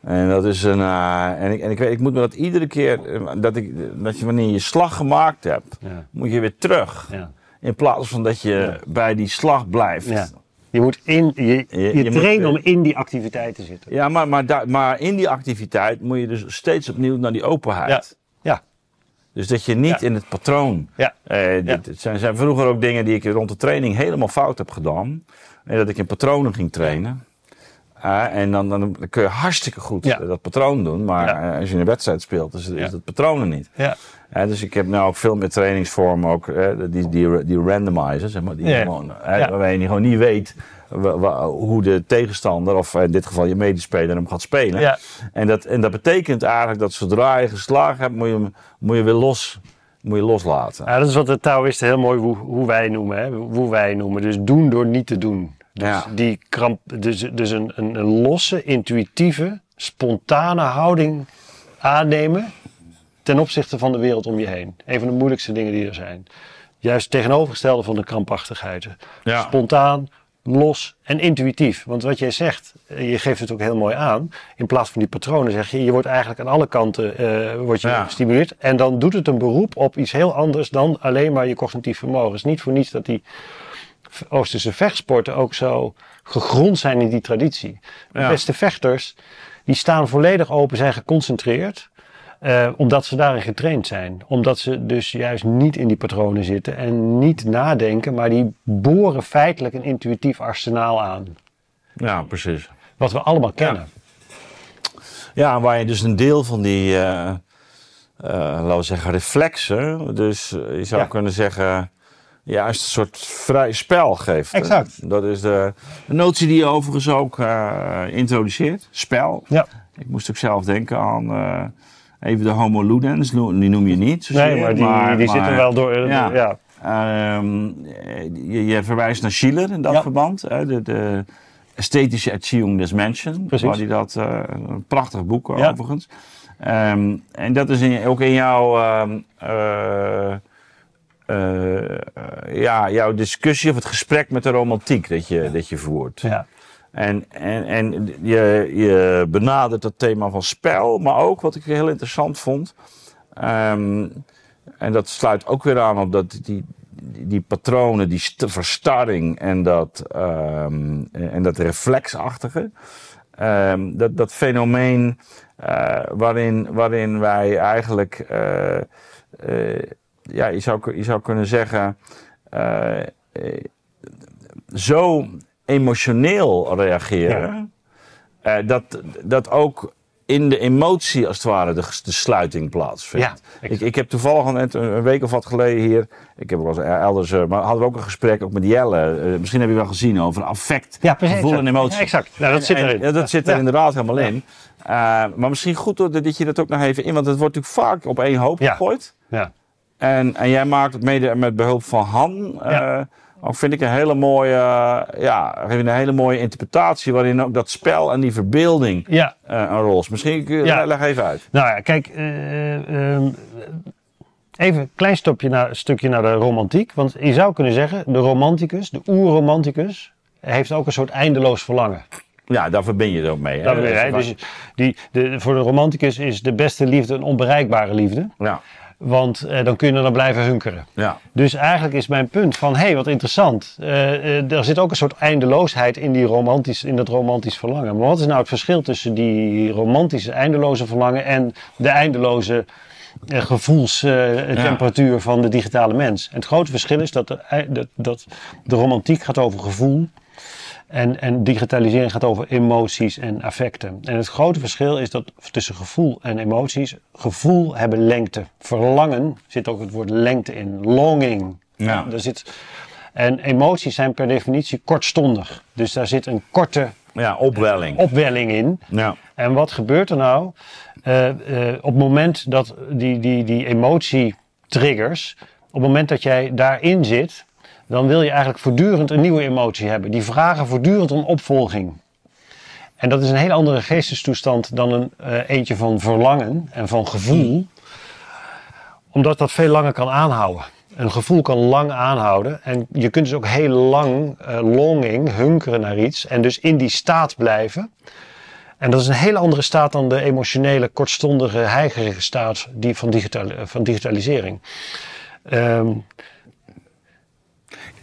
En dat is een. Uh, en ik, en ik, weet, ik moet me dat iedere keer. Dat, ik, dat je wanneer je slag gemaakt hebt, ja. moet je weer terug. Ja. In plaats van dat je bij die slag blijft. Je moet in, je, je, trainen om in die activiteit te zitten. Ja, maar, maar, maar in die activiteit moet je dus steeds opnieuw naar die openheid. Dus dat je niet in het patroon. Ja. Eh, ja. zijn, zijn vroeger ook dingen die ik rond de training helemaal fout heb gedaan. En dat ik in patronen ging trainen. Uh, en dan, dan, kun je hartstikke goed ja. dat patroon doen. Maar ja. als je een wedstrijd speelt, is, is het patronen niet. Ja. Uh, dus ik heb nu ook veel meer trainingsvormen, ook uh, die, die, die randomizer, zeg maar. Die gewoon, Waarbij je gewoon niet weet hoe de tegenstander, of in dit geval je medespeler, hem gaat spelen. Ja. En, dat, en dat betekent eigenlijk dat zodra je geslagen hebt, moet je, moet je weer los moet je loslaten. Ja, dat is wat de Taoïsten heel mooi hoe, hoe wij noemen. Hè? Hoe wij noemen. Dus doen door niet te doen. Dus, ja. die kramp, dus, dus een, een, een losse, intuïtieve, spontane houding aannemen ten opzichte van de wereld om je heen. Een van de moeilijkste dingen die er zijn. Juist tegenovergestelde van de krampachtigheid. Ja. Spontaan, los en intuïtief. Want wat jij zegt, eh, je geeft het ook heel mooi aan. In plaats van die patronen zeg je, je wordt eigenlijk aan alle kanten uh, wordt je Ja. gestimuleerd. En dan doet het een beroep op iets heel anders dan alleen maar je cognitief vermogen. Het is niet voor niets dat die Oosterse vechtsporten ook zo gegrond zijn in die traditie. De Ja. beste vechters, die staan volledig open, zijn geconcentreerd. Eh, omdat ze daarin getraind zijn. Omdat ze dus juist niet in die patronen zitten en niet nadenken, maar die boren feitelijk een intuïtief arsenaal aan. Ja, precies. Wat we allemaal kennen. Ja, waar je dus een deel van die, eh, eh, laten we zeggen, reflexen, dus je zou Ja. kunnen zeggen, juist een soort vrij spel geeft. Exact. Dat is de, notie die je overigens ook introduceert, spel. Ja. Ik moest ook zelf denken aan even de homo ludens, die noem je niet. zozeer, Nee, maar die, die zitten wel door. eh, ja. ja. Ehm, je, je verwijst naar Schiller in dat Ja. verband. Hè, de, de esthetische Erziehung des Menschen. Precies. Waar die dat, eh, een prachtig boek Ja. overigens. Ehm, en dat is in, ook in jouw, ehm, eh, eh, ja, jouw discussie of het gesprek met de romantiek dat je, dat je voert. Ja. En, en, en je, je benadert het thema van spel, maar ook wat ik heel interessant vond. ehm, en dat sluit ook weer aan op dat, die, die, patronen, die st- verstarring en dat, ehm, en dat reflexachtige. Ehm, dat, dat fenomeen eh, waarin, waarin wij eigenlijk, eh, eh, ja, je zou, je zou kunnen zeggen, zo emotioneel reageren, eh, dat, dat ook in de emotie als het ware de, de sluiting plaatsvindt. Ja, ik, ik heb toevallig al net een week of wat geleden hier, ik heb wel eens elders, eh, maar hadden we ook een gesprek ook met Jelle, eh, misschien heb je wel gezien over affect, Ja, precies. gevoel en emotie. Ja, exact. Nou, dat zit En- erin. ja, dat zit er Ja. inderdaad helemaal in. Eh, maar misschien goed hoor, dat je dat ook nog even in, want het wordt natuurlijk vaak op één hoop Ja. gegooid. Ja. En, en jij maakt het mede met behulp van Han. Ja. Eh, ook vind ik een hele mooie, eh, ja, een hele mooie interpretatie waarin ook dat spel en die verbeelding ja. eh, een rol is. Misschien kun je Ja. leg even uit. Nou ja, kijk, eh, ehm, even een klein stapje naar, stukje naar de romantiek. Want je zou kunnen zeggen, de romanticus, de oerromanticus, heeft ook een soort eindeloos verlangen. Ja, daar verbind je het ook mee. hè? Wil je, dus die, de, voor de romanticus is de beste liefde een onbereikbare liefde. ja, Want eh, dan kun je er dan blijven hunkeren. ja, Dus eigenlijk is mijn punt van, hé, hey, wat interessant. Eh, eh, er zit ook een soort eindeloosheid in, die romantisch, in dat romantisch verlangen. Maar wat is nou het verschil tussen die romantische eindeloze verlangen en de eindeloze eh, gevoelstemperatuur van de digitale mens? En het grote verschil is dat de, dat de romantiek gaat over gevoel. En, en digitalisering gaat over emoties en affecten. En het grote verschil is dat tussen gevoel en emoties. Gevoel hebben lengte. Verlangen zit ook het woord lengte in. Longing. Ja. Daar zit, en emoties zijn per definitie kortstondig. Dus daar zit een korte ja, opwelling. opwelling in. Ja, En wat gebeurt er nou? Eh, eh, op het moment dat die, die, die emotie triggers, op het moment dat jij daarin zit, dan wil je eigenlijk voortdurend een nieuwe emotie hebben. Die vragen voortdurend om opvolging. En dat is een hele andere geestestoestand dan een eh, eentje van verlangen en van gevoel, omdat dat veel langer kan aanhouden. Een gevoel kan lang aanhouden en je kunt dus ook heel lang eh, longing, hunkeren naar iets en dus in die staat blijven. En dat is een hele andere staat dan de emotionele, kortstondige, heigerige staat die van, van digitalisering. Ehm,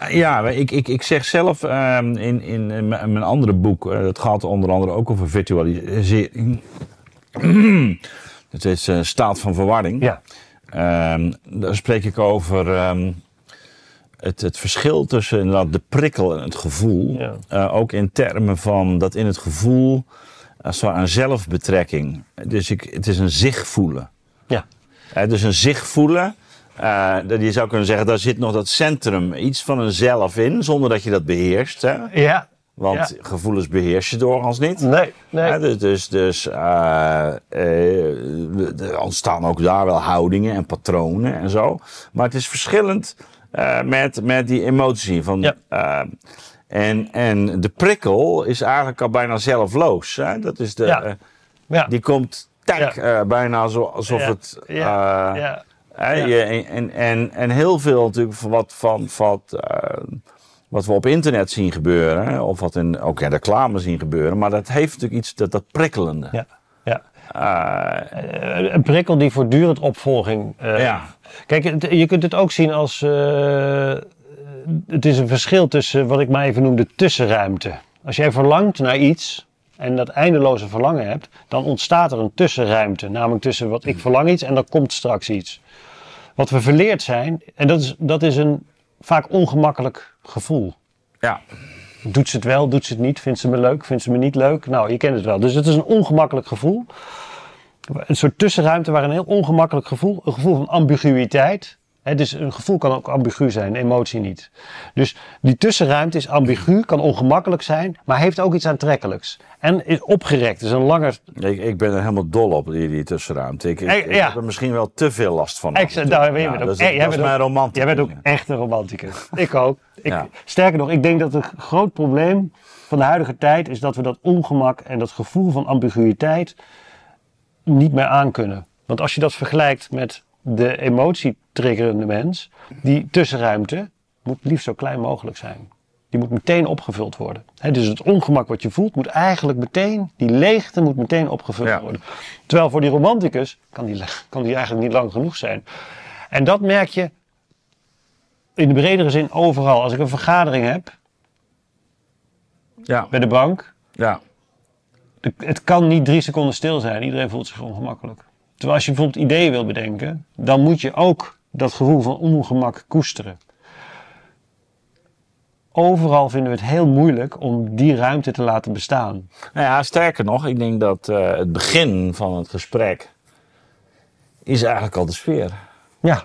Ja, ik, ik, ik zeg zelf ehm, in, in, in mijn andere boek, uh, het gaat onder andere ook over virtualisering. Het is uh, staat van verwarring. Ja. Ehm, daar spreek ik over ehm, het, het verschil tussen inderdaad de prikkel en het gevoel. Ja. Uh, ook in termen van dat in het gevoel als een zelfbetrekking. Dus ik, het is een zich voelen. Ja. Dus een zich voelen. Uh, je zou kunnen zeggen, daar zit nog dat centrum, iets van een zelf in, zonder dat je dat beheerst. Hè? Ja. Want Ja. gevoelens beheers je doorgaans niet. Nee, nee. Ja, dus dus, dus uh, uh, er ontstaan ook daar wel houdingen en patronen en zo. Maar het is verschillend met, met die emotie. Van, Ja. en, en de prikkel is eigenlijk al bijna zelfloos. Hè? Dat is de, Ja. ja. Die komt tak, bijna zo, alsof het. ja. Hè, Ja. en, en, en heel veel natuurlijk van wat, van, wat, uh, wat we op internet zien gebeuren. Of wat in, ook in reclame zien gebeuren. Maar dat heeft natuurlijk iets, dat, dat prikkelende. ja. ja. Uh, Eh, een prikkel die voortdurend opvolging. eh, ja. Kijk, je kunt het ook zien als. eh, het is een verschil tussen wat ik maar even noem de tussenruimte. Als jij verlangt naar iets en dat eindeloze verlangen hebt, dan ontstaat er een tussenruimte. Namelijk tussen wat ik verlang iets en dan komt straks iets. Wat we verleerd zijn, en dat is, dat is een vaak ongemakkelijk gevoel. ja. Doet ze het wel, doet ze het niet? Vindt ze me leuk, vindt ze me niet leuk? Nou, je kent het wel. Dus het is een ongemakkelijk gevoel. Een soort tussenruimte waar een heel ongemakkelijk gevoel, een gevoel van ambiguïteit. Dus een gevoel kan ook ambigu zijn, emotie niet. Dus die tussenruimte is ambigu, kan ongemakkelijk zijn, maar heeft ook iets aantrekkelijks. En is opgerekt, is een langer... Ik, ik ben er helemaal dol op, die, die tussenruimte. Ik, ik, Eh, ik heb er misschien wel te veel last van. Ex- nou, jij Ja, bent ook- dat is, eh, dat is mijn ook- romantisch. Jij bent ook echt een romanticus. Ik ook. Ja. Sterker nog, ik denk dat een groot probleem van de huidige tijd is dat we dat ongemak en dat gevoel van ambiguïteit niet meer aankunnen. Want als je dat vergelijkt met de emotietriggerende mens, die tussenruimte moet liefst zo klein mogelijk zijn. Die moet meteen opgevuld worden. Dus het ongemak wat je voelt moet eigenlijk meteen, die leegte moet meteen opgevuld Ja. worden. Terwijl voor die romanticus kan die, kan die eigenlijk niet lang genoeg zijn. En dat merk je in de bredere zin overal. Als ik een vergadering heb Ja, bij de bank, ja. het kan niet drie seconden stil zijn. Iedereen voelt zich ongemakkelijk. Terwijl als je bijvoorbeeld ideeën wil bedenken, dan moet je ook dat gevoel van ongemak koesteren. Overal vinden we het heel moeilijk om die ruimte te laten bestaan. Nou ja, sterker nog, ik denk dat uh, het begin van het gesprek is eigenlijk al de sfeer. Ja,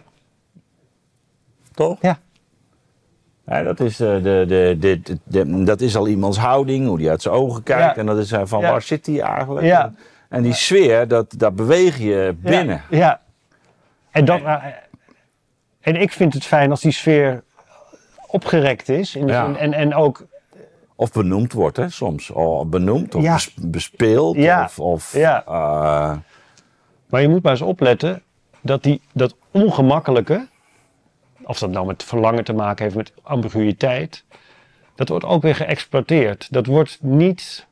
Toch? ja, Ja, dat, is, uh, de, de, de, dat is al iemands houding, hoe die uit zijn ogen kijkt. Ja. En dat is uh, van Ja. waar zit hij eigenlijk? Ja. En die sfeer, dat, daar beweeg je binnen. Ja, ja. En, dat, en ik vind het fijn als die sfeer opgerekt is. In de Ja. zin- en, en ook Of benoemd wordt, hè, soms. Of benoemd of Ja. bespeeld. Ja. Of, of Ja. uh, Maar je moet maar eens opletten dat die, dat ongemakkelijke, of dat nou met verlangen te maken heeft met ambiguïteit, dat wordt ook weer geëxploiteerd. Dat wordt niet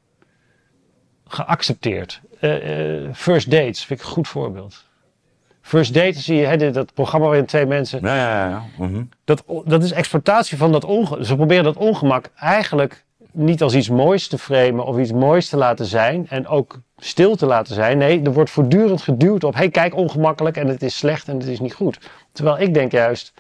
geaccepteerd. Eh, eh, first dates vind ik een goed voorbeeld. First dates zie je, hè, dat programma waarin twee mensen. ja, ja, ja. Mhm. Dat, dat is exploitatie van dat ongemak. Ze proberen dat ongemak eigenlijk niet als iets moois te framen of iets moois te laten zijn. En ook stil te laten zijn. Nee, er wordt voortdurend geduwd op. hey, kijk, ongemakkelijk en het is slecht en het is niet goed. Terwijl ik denk juist,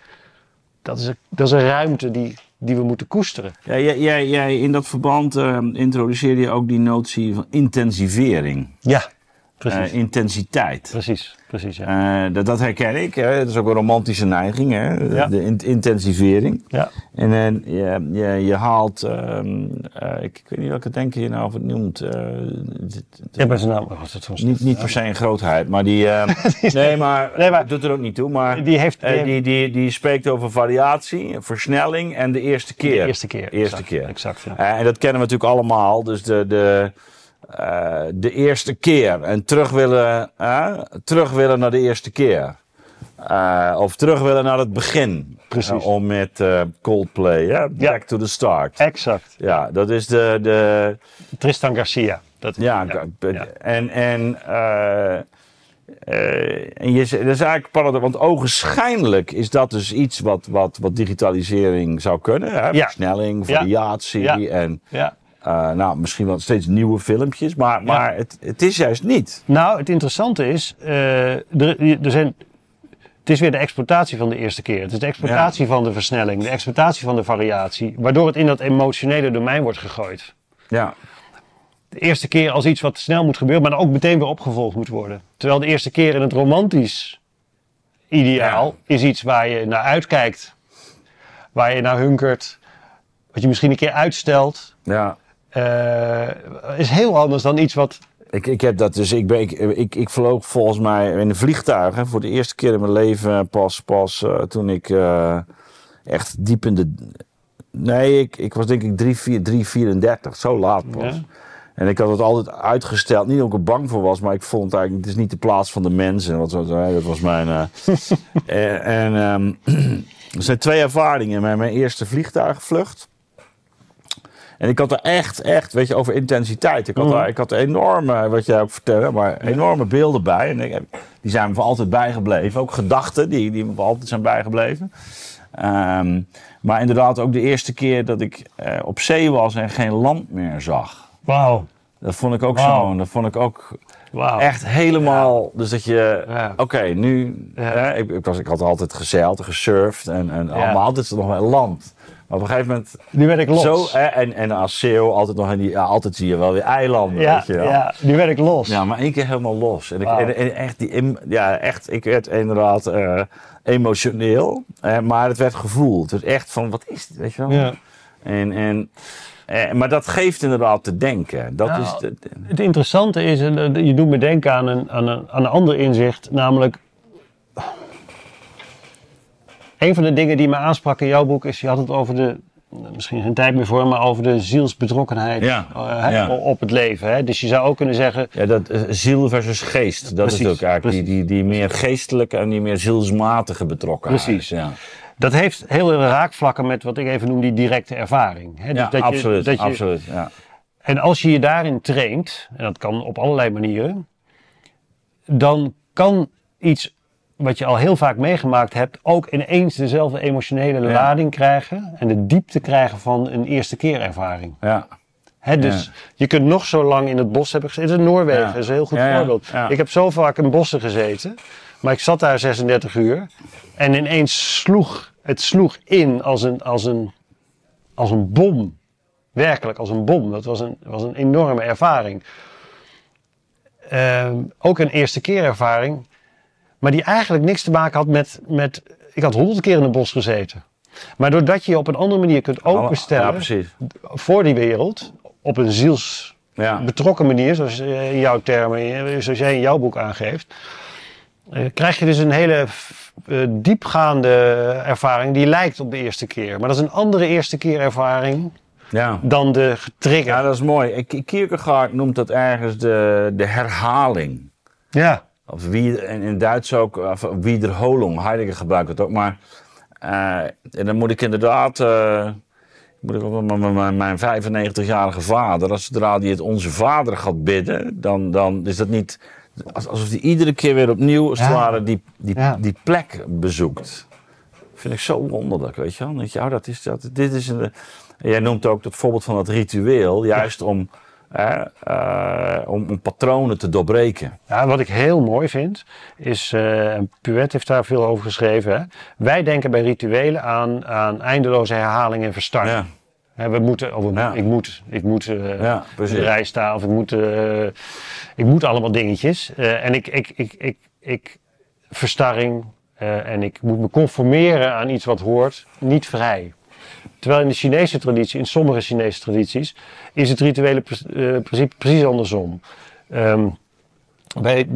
dat is een, dat is een ruimte die, die we moeten koesteren. Ja, jij, jij, jij in dat verband uh, introduceerde je ook die notie van intensivering. Ja, precies. Uh, intensiteit. precies, precies, ja. Uh, dat, dat herken ik. Hè. Dat is ook een romantische neiging, hè. Ja. de in- intensivering. ja. En uh, je, je, je haalt, um, uh, ik, ik weet niet welke denker je nou of het noemt. Ja, bij zijn naam was het soms. niet, niet per se een grootheid, maar die. Uh, nee, maar, Nee, maar- doet er ook niet toe. Maar Die heeft, die, die, die, die spreekt over variatie, versnelling en de eerste keer. de eerste keer. Eerste exact, keer. Exact, ja. En dat kennen we natuurlijk allemaal. Dus de, de, uh, de eerste keer. En terug willen, uh, terug willen naar de eerste keer. Uh, of terug willen naar het begin. Precies. Om met Coldplay. Yeah? Ja. Back to the start. Exact. Ja, dat is de. de Tristan Garcia. Dat, ja, ja. en. en uh, en je, dat is eigenlijk paradox, want ogenschijnlijk is dat dus iets wat, wat, wat digitalisering zou kunnen. Hè? Versnelling, variatie en ja. Uh, nou, misschien wel steeds nieuwe filmpjes, maar, maar het, het is juist niet. Nou, het interessante is, uh, er, er zijn het is weer de exploitatie van de eerste keer. Het is de exploitatie van de versnelling, de exploitatie van de variatie, waardoor het in dat emotionele domein wordt gegooid. Ja. De eerste keer als iets wat snel moet gebeuren, maar dan ook meteen weer opgevolgd moet worden. Terwijl de eerste keer in het romantisch ideaal is iets waar je naar uitkijkt, waar je naar hunkert, wat je misschien een keer uitstelt. Ja. Uh, is heel anders dan iets wat ik, ik heb dat dus. Ik, ben, ik, ik, ik vloog volgens mij in een vliegtuig. Hè, voor de eerste keer in mijn leven. Pas, pas uh, toen ik uh, echt diep in de. Nee, ik, ik was denk ik 3, 4, 3 34. Zo laat pas. Ja. En ik had het altijd uitgesteld. Niet omdat ik er bang voor was, maar ik vond eigenlijk, het is niet de plaats van de mensen. Wat, wat, dat was mijn. Uh, en en um, er zijn twee ervaringen met mijn eerste vliegtuigvlucht. En ik had er echt, echt, weet je, over intensiteit. Ik had, mm. er, ik had enorme, wat jij ook vertelde, maar enorme beelden bij. En die zijn me voor altijd bijgebleven. Ook gedachten die, die me voor altijd zijn bijgebleven. Um, maar inderdaad ook de eerste keer dat ik uh, op zee was en geen land meer zag. Wauw. Dat vond ik ook wow. zo. Dat vond ik ook wow. echt helemaal. Ja. Dus dat je. Ja. Oké, okay, nu. Hè, ik, ik, was, ik had altijd gezeild, gesurfd en, en allemaal. Altijd nog wel land op een gegeven moment... Nu werd ik los. Zo, en, en als CEO altijd nog in die... Ja, altijd zie je wel weer eilanden, ja, weet je wel. Ja, nu werd ik los. Ja, maar één keer helemaal los. En, ik, en, echt, die, ja, echt, ik werd inderdaad uh, emotioneel. Uh, maar het werd gevoeld. Het echt van, wat is dit, weet je wel? Ja. En... en eh, maar dat geeft inderdaad te denken. Dat nou, is de, het interessante is, je doet me denken aan een, aan, een, aan een ander inzicht, namelijk een van de dingen die me aansprak in jouw boek is, je had het over de, misschien geen tijd meer voor, maar over de zielsbetrokkenheid uh, op het leven. Hè? Dus je zou ook kunnen zeggen... Ja, dat uh, ziel versus geest, dat is ook eigenlijk die, die, die meer geestelijke en die meer zielsmatige betrokkenheid. Precies. Ja. Dat heeft heel veel raakvlakken met wat ik even noem die directe ervaring. Hè? Dus ja, dat absoluut. Je, dat je, absoluut ja. En als je je daarin traint, en dat kan op allerlei manieren, dan kan iets wat je al heel vaak meegemaakt hebt, ook ineens dezelfde emotionele lading krijgen en de diepte krijgen van een eerste keer ervaring. Ja. He, dus je kunt nog zo lang in het bos hebben gezeten. In Noorwegen ja. is een heel goed voorbeeld. Ik heb zo vaak in bossen gezeten, maar ik zat daar 36 uur en ineens sloeg het sloeg in als een, als een, als een bom. Werkelijk als een bom. Dat was een, was een enorme ervaring. Uh, ook een eerste keer ervaring maar die eigenlijk niks te maken had met, met ik had honderd keer in een bos gezeten. Maar doordat je je op een andere manier kunt openstellen ja, voor die wereld, op een ziels betrokken manier, zoals in jouw termen, zoals jij in jouw boek aangeeft, eh, krijg je dus een hele uh, diepgaande ervaring die lijkt op de eerste keer. Maar dat is een andere eerste keer ervaring ja. dan de getrigger. Ja, dat is mooi. Kierkegaard noemt dat ergens de, de herhaling. Ja. Of wie, in, Duits ook, of Wiederholung, Heidegger gebruikt het ook. Maar uh, en dan moet ik inderdaad, uh, moet ik ook mijn, mijn 95-jarige vader, als zodra die het onze vader gaat bidden, dan, dan is dat niet alsof hij iedere keer weer opnieuw, als het ware, die, die, die plek bezoekt. Vind ik zo wonderlijk, weet je wel. Dat, ja, dat is, dat, dit is een, jij noemt ook het voorbeeld van het ritueel, juist om uh, om, om, patronen te doorbreken. Ja, wat ik heel mooi vind, is, uh, Puet heeft daar veel over geschreven. Hè? Wij denken bij rituelen aan, aan eindeloze herhaling en verstarring. Ja. we moeten, of ja. ik moet, ik moet uh, ja, de rij staan of ik moet, ik moet allemaal dingetjes. en ik, ik, ik, ik, ik verstarring en ik moet me conformeren aan iets wat hoort, niet vrij. Terwijl in de Chinese traditie, in sommige Chinese tradities, is het rituele uh, principe precies andersom. Um, wij,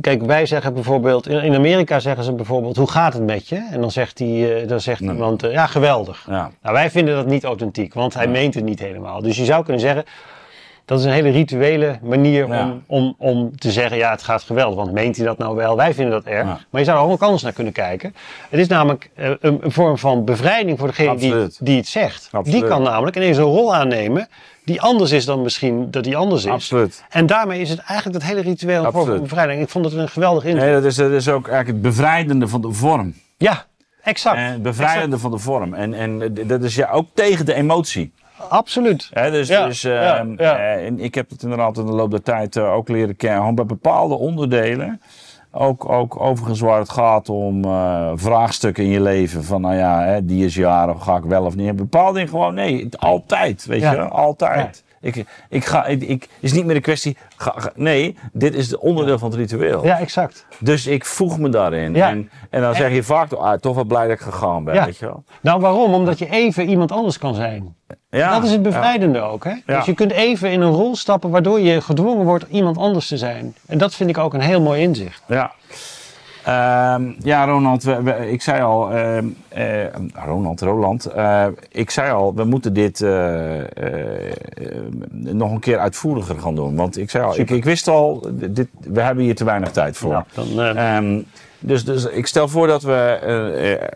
kijk, wij zeggen bijvoorbeeld, in Amerika zeggen ze bijvoorbeeld, hoe gaat het met je? En dan zegt, die, uh, dan zegt iemand, uh, ja, geweldig. Ja. Nou, wij vinden dat niet authentiek, want hij meent het niet helemaal. Dus je zou kunnen zeggen, Dat is een hele rituele manier om, om, om te zeggen, ja, het gaat geweldig. Want meent hij dat nou wel? Wij vinden dat erg. Maar je zou er ook anders naar kunnen kijken. Het is namelijk eh, een, een vorm van bevrijding voor degene die, die het zegt. Die kan namelijk ineens een rol aannemen die anders is dan misschien dat die anders is. Absoluut. En daarmee is het eigenlijk dat hele ritueel een vorm van bevrijding. Ik vond het een geweldig inzicht. Nee, dat is, dat is ook eigenlijk het bevrijdende van de vorm. Ja, exact. En bevrijdende van de vorm. En, en dat is ja ook tegen de emotie. Absoluut. dus dus ehm, eh, ik heb het inderdaad in de loop der tijd uh, ook leren kennen. Bij bepaalde onderdelen. Ook, ook overigens waar het gaat om uh, vraagstukken in je leven. Van nou ja, hè, die is jaren, ga ik wel of niet. Bepaalde dingen gewoon, nee, altijd. Weet je, altijd. Ik, ik ga, ik, ik, is niet meer een kwestie. Ga, nee, dit is de onderdeel van het ritueel. Ja, exact. Dus ik voeg me daarin. En, en dan zeg je vaak, ah, toch wel blij dat ik gegaan ben. Weet je wel? Nou, waarom? Omdat je even iemand anders kan zijn. Ja, dat is het bevrijdende ook. Hè? Dus je kunt even in een rol stappen waardoor je gedwongen wordt iemand anders te zijn. En dat vind ik ook een heel mooi inzicht. Ja. Uh, ja, Ronald, ik zei al, uh, uh, Ronald, Roland, eh, ik zei al, we moeten dit eh, nog een keer uitvoeriger gaan doen. Want ik zei al, ik, ik, wist al, dit, we hebben hier te weinig tijd voor. Ja, dan, um, dus, dus ik stel voor dat we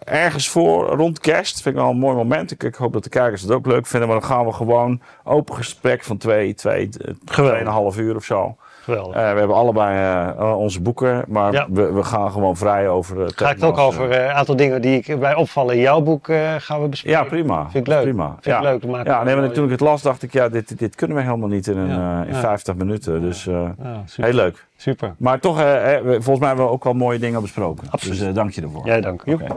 ergens voor, rond kerst, vind ik wel een mooi moment. Ik, ik, hoop dat de kijkers het ook leuk vinden. Maar dan gaan we gewoon open gesprek van twee, twee, tweeënhalf uur of zo. Geweldig. Uh, we hebben allebei uh, onze boeken, maar ja. we, we, gaan gewoon vrij over. Uh, Ga ik het ook over een aantal dingen die ik bij opvallen in jouw boek gaan we bespreken? Ja, prima. Vind ik leuk. Prima. Vind ja. ik leuk. ja, nee, maar toen ik het las, dacht ik, ja, dit, dit kunnen we helemaal niet in, een, in 50 minuten. Dus heel leuk. Super. Maar toch, volgens mij hebben we ook wel mooie dingen besproken. Absoluut. Dus dank je ervoor. Jij dank. Okay.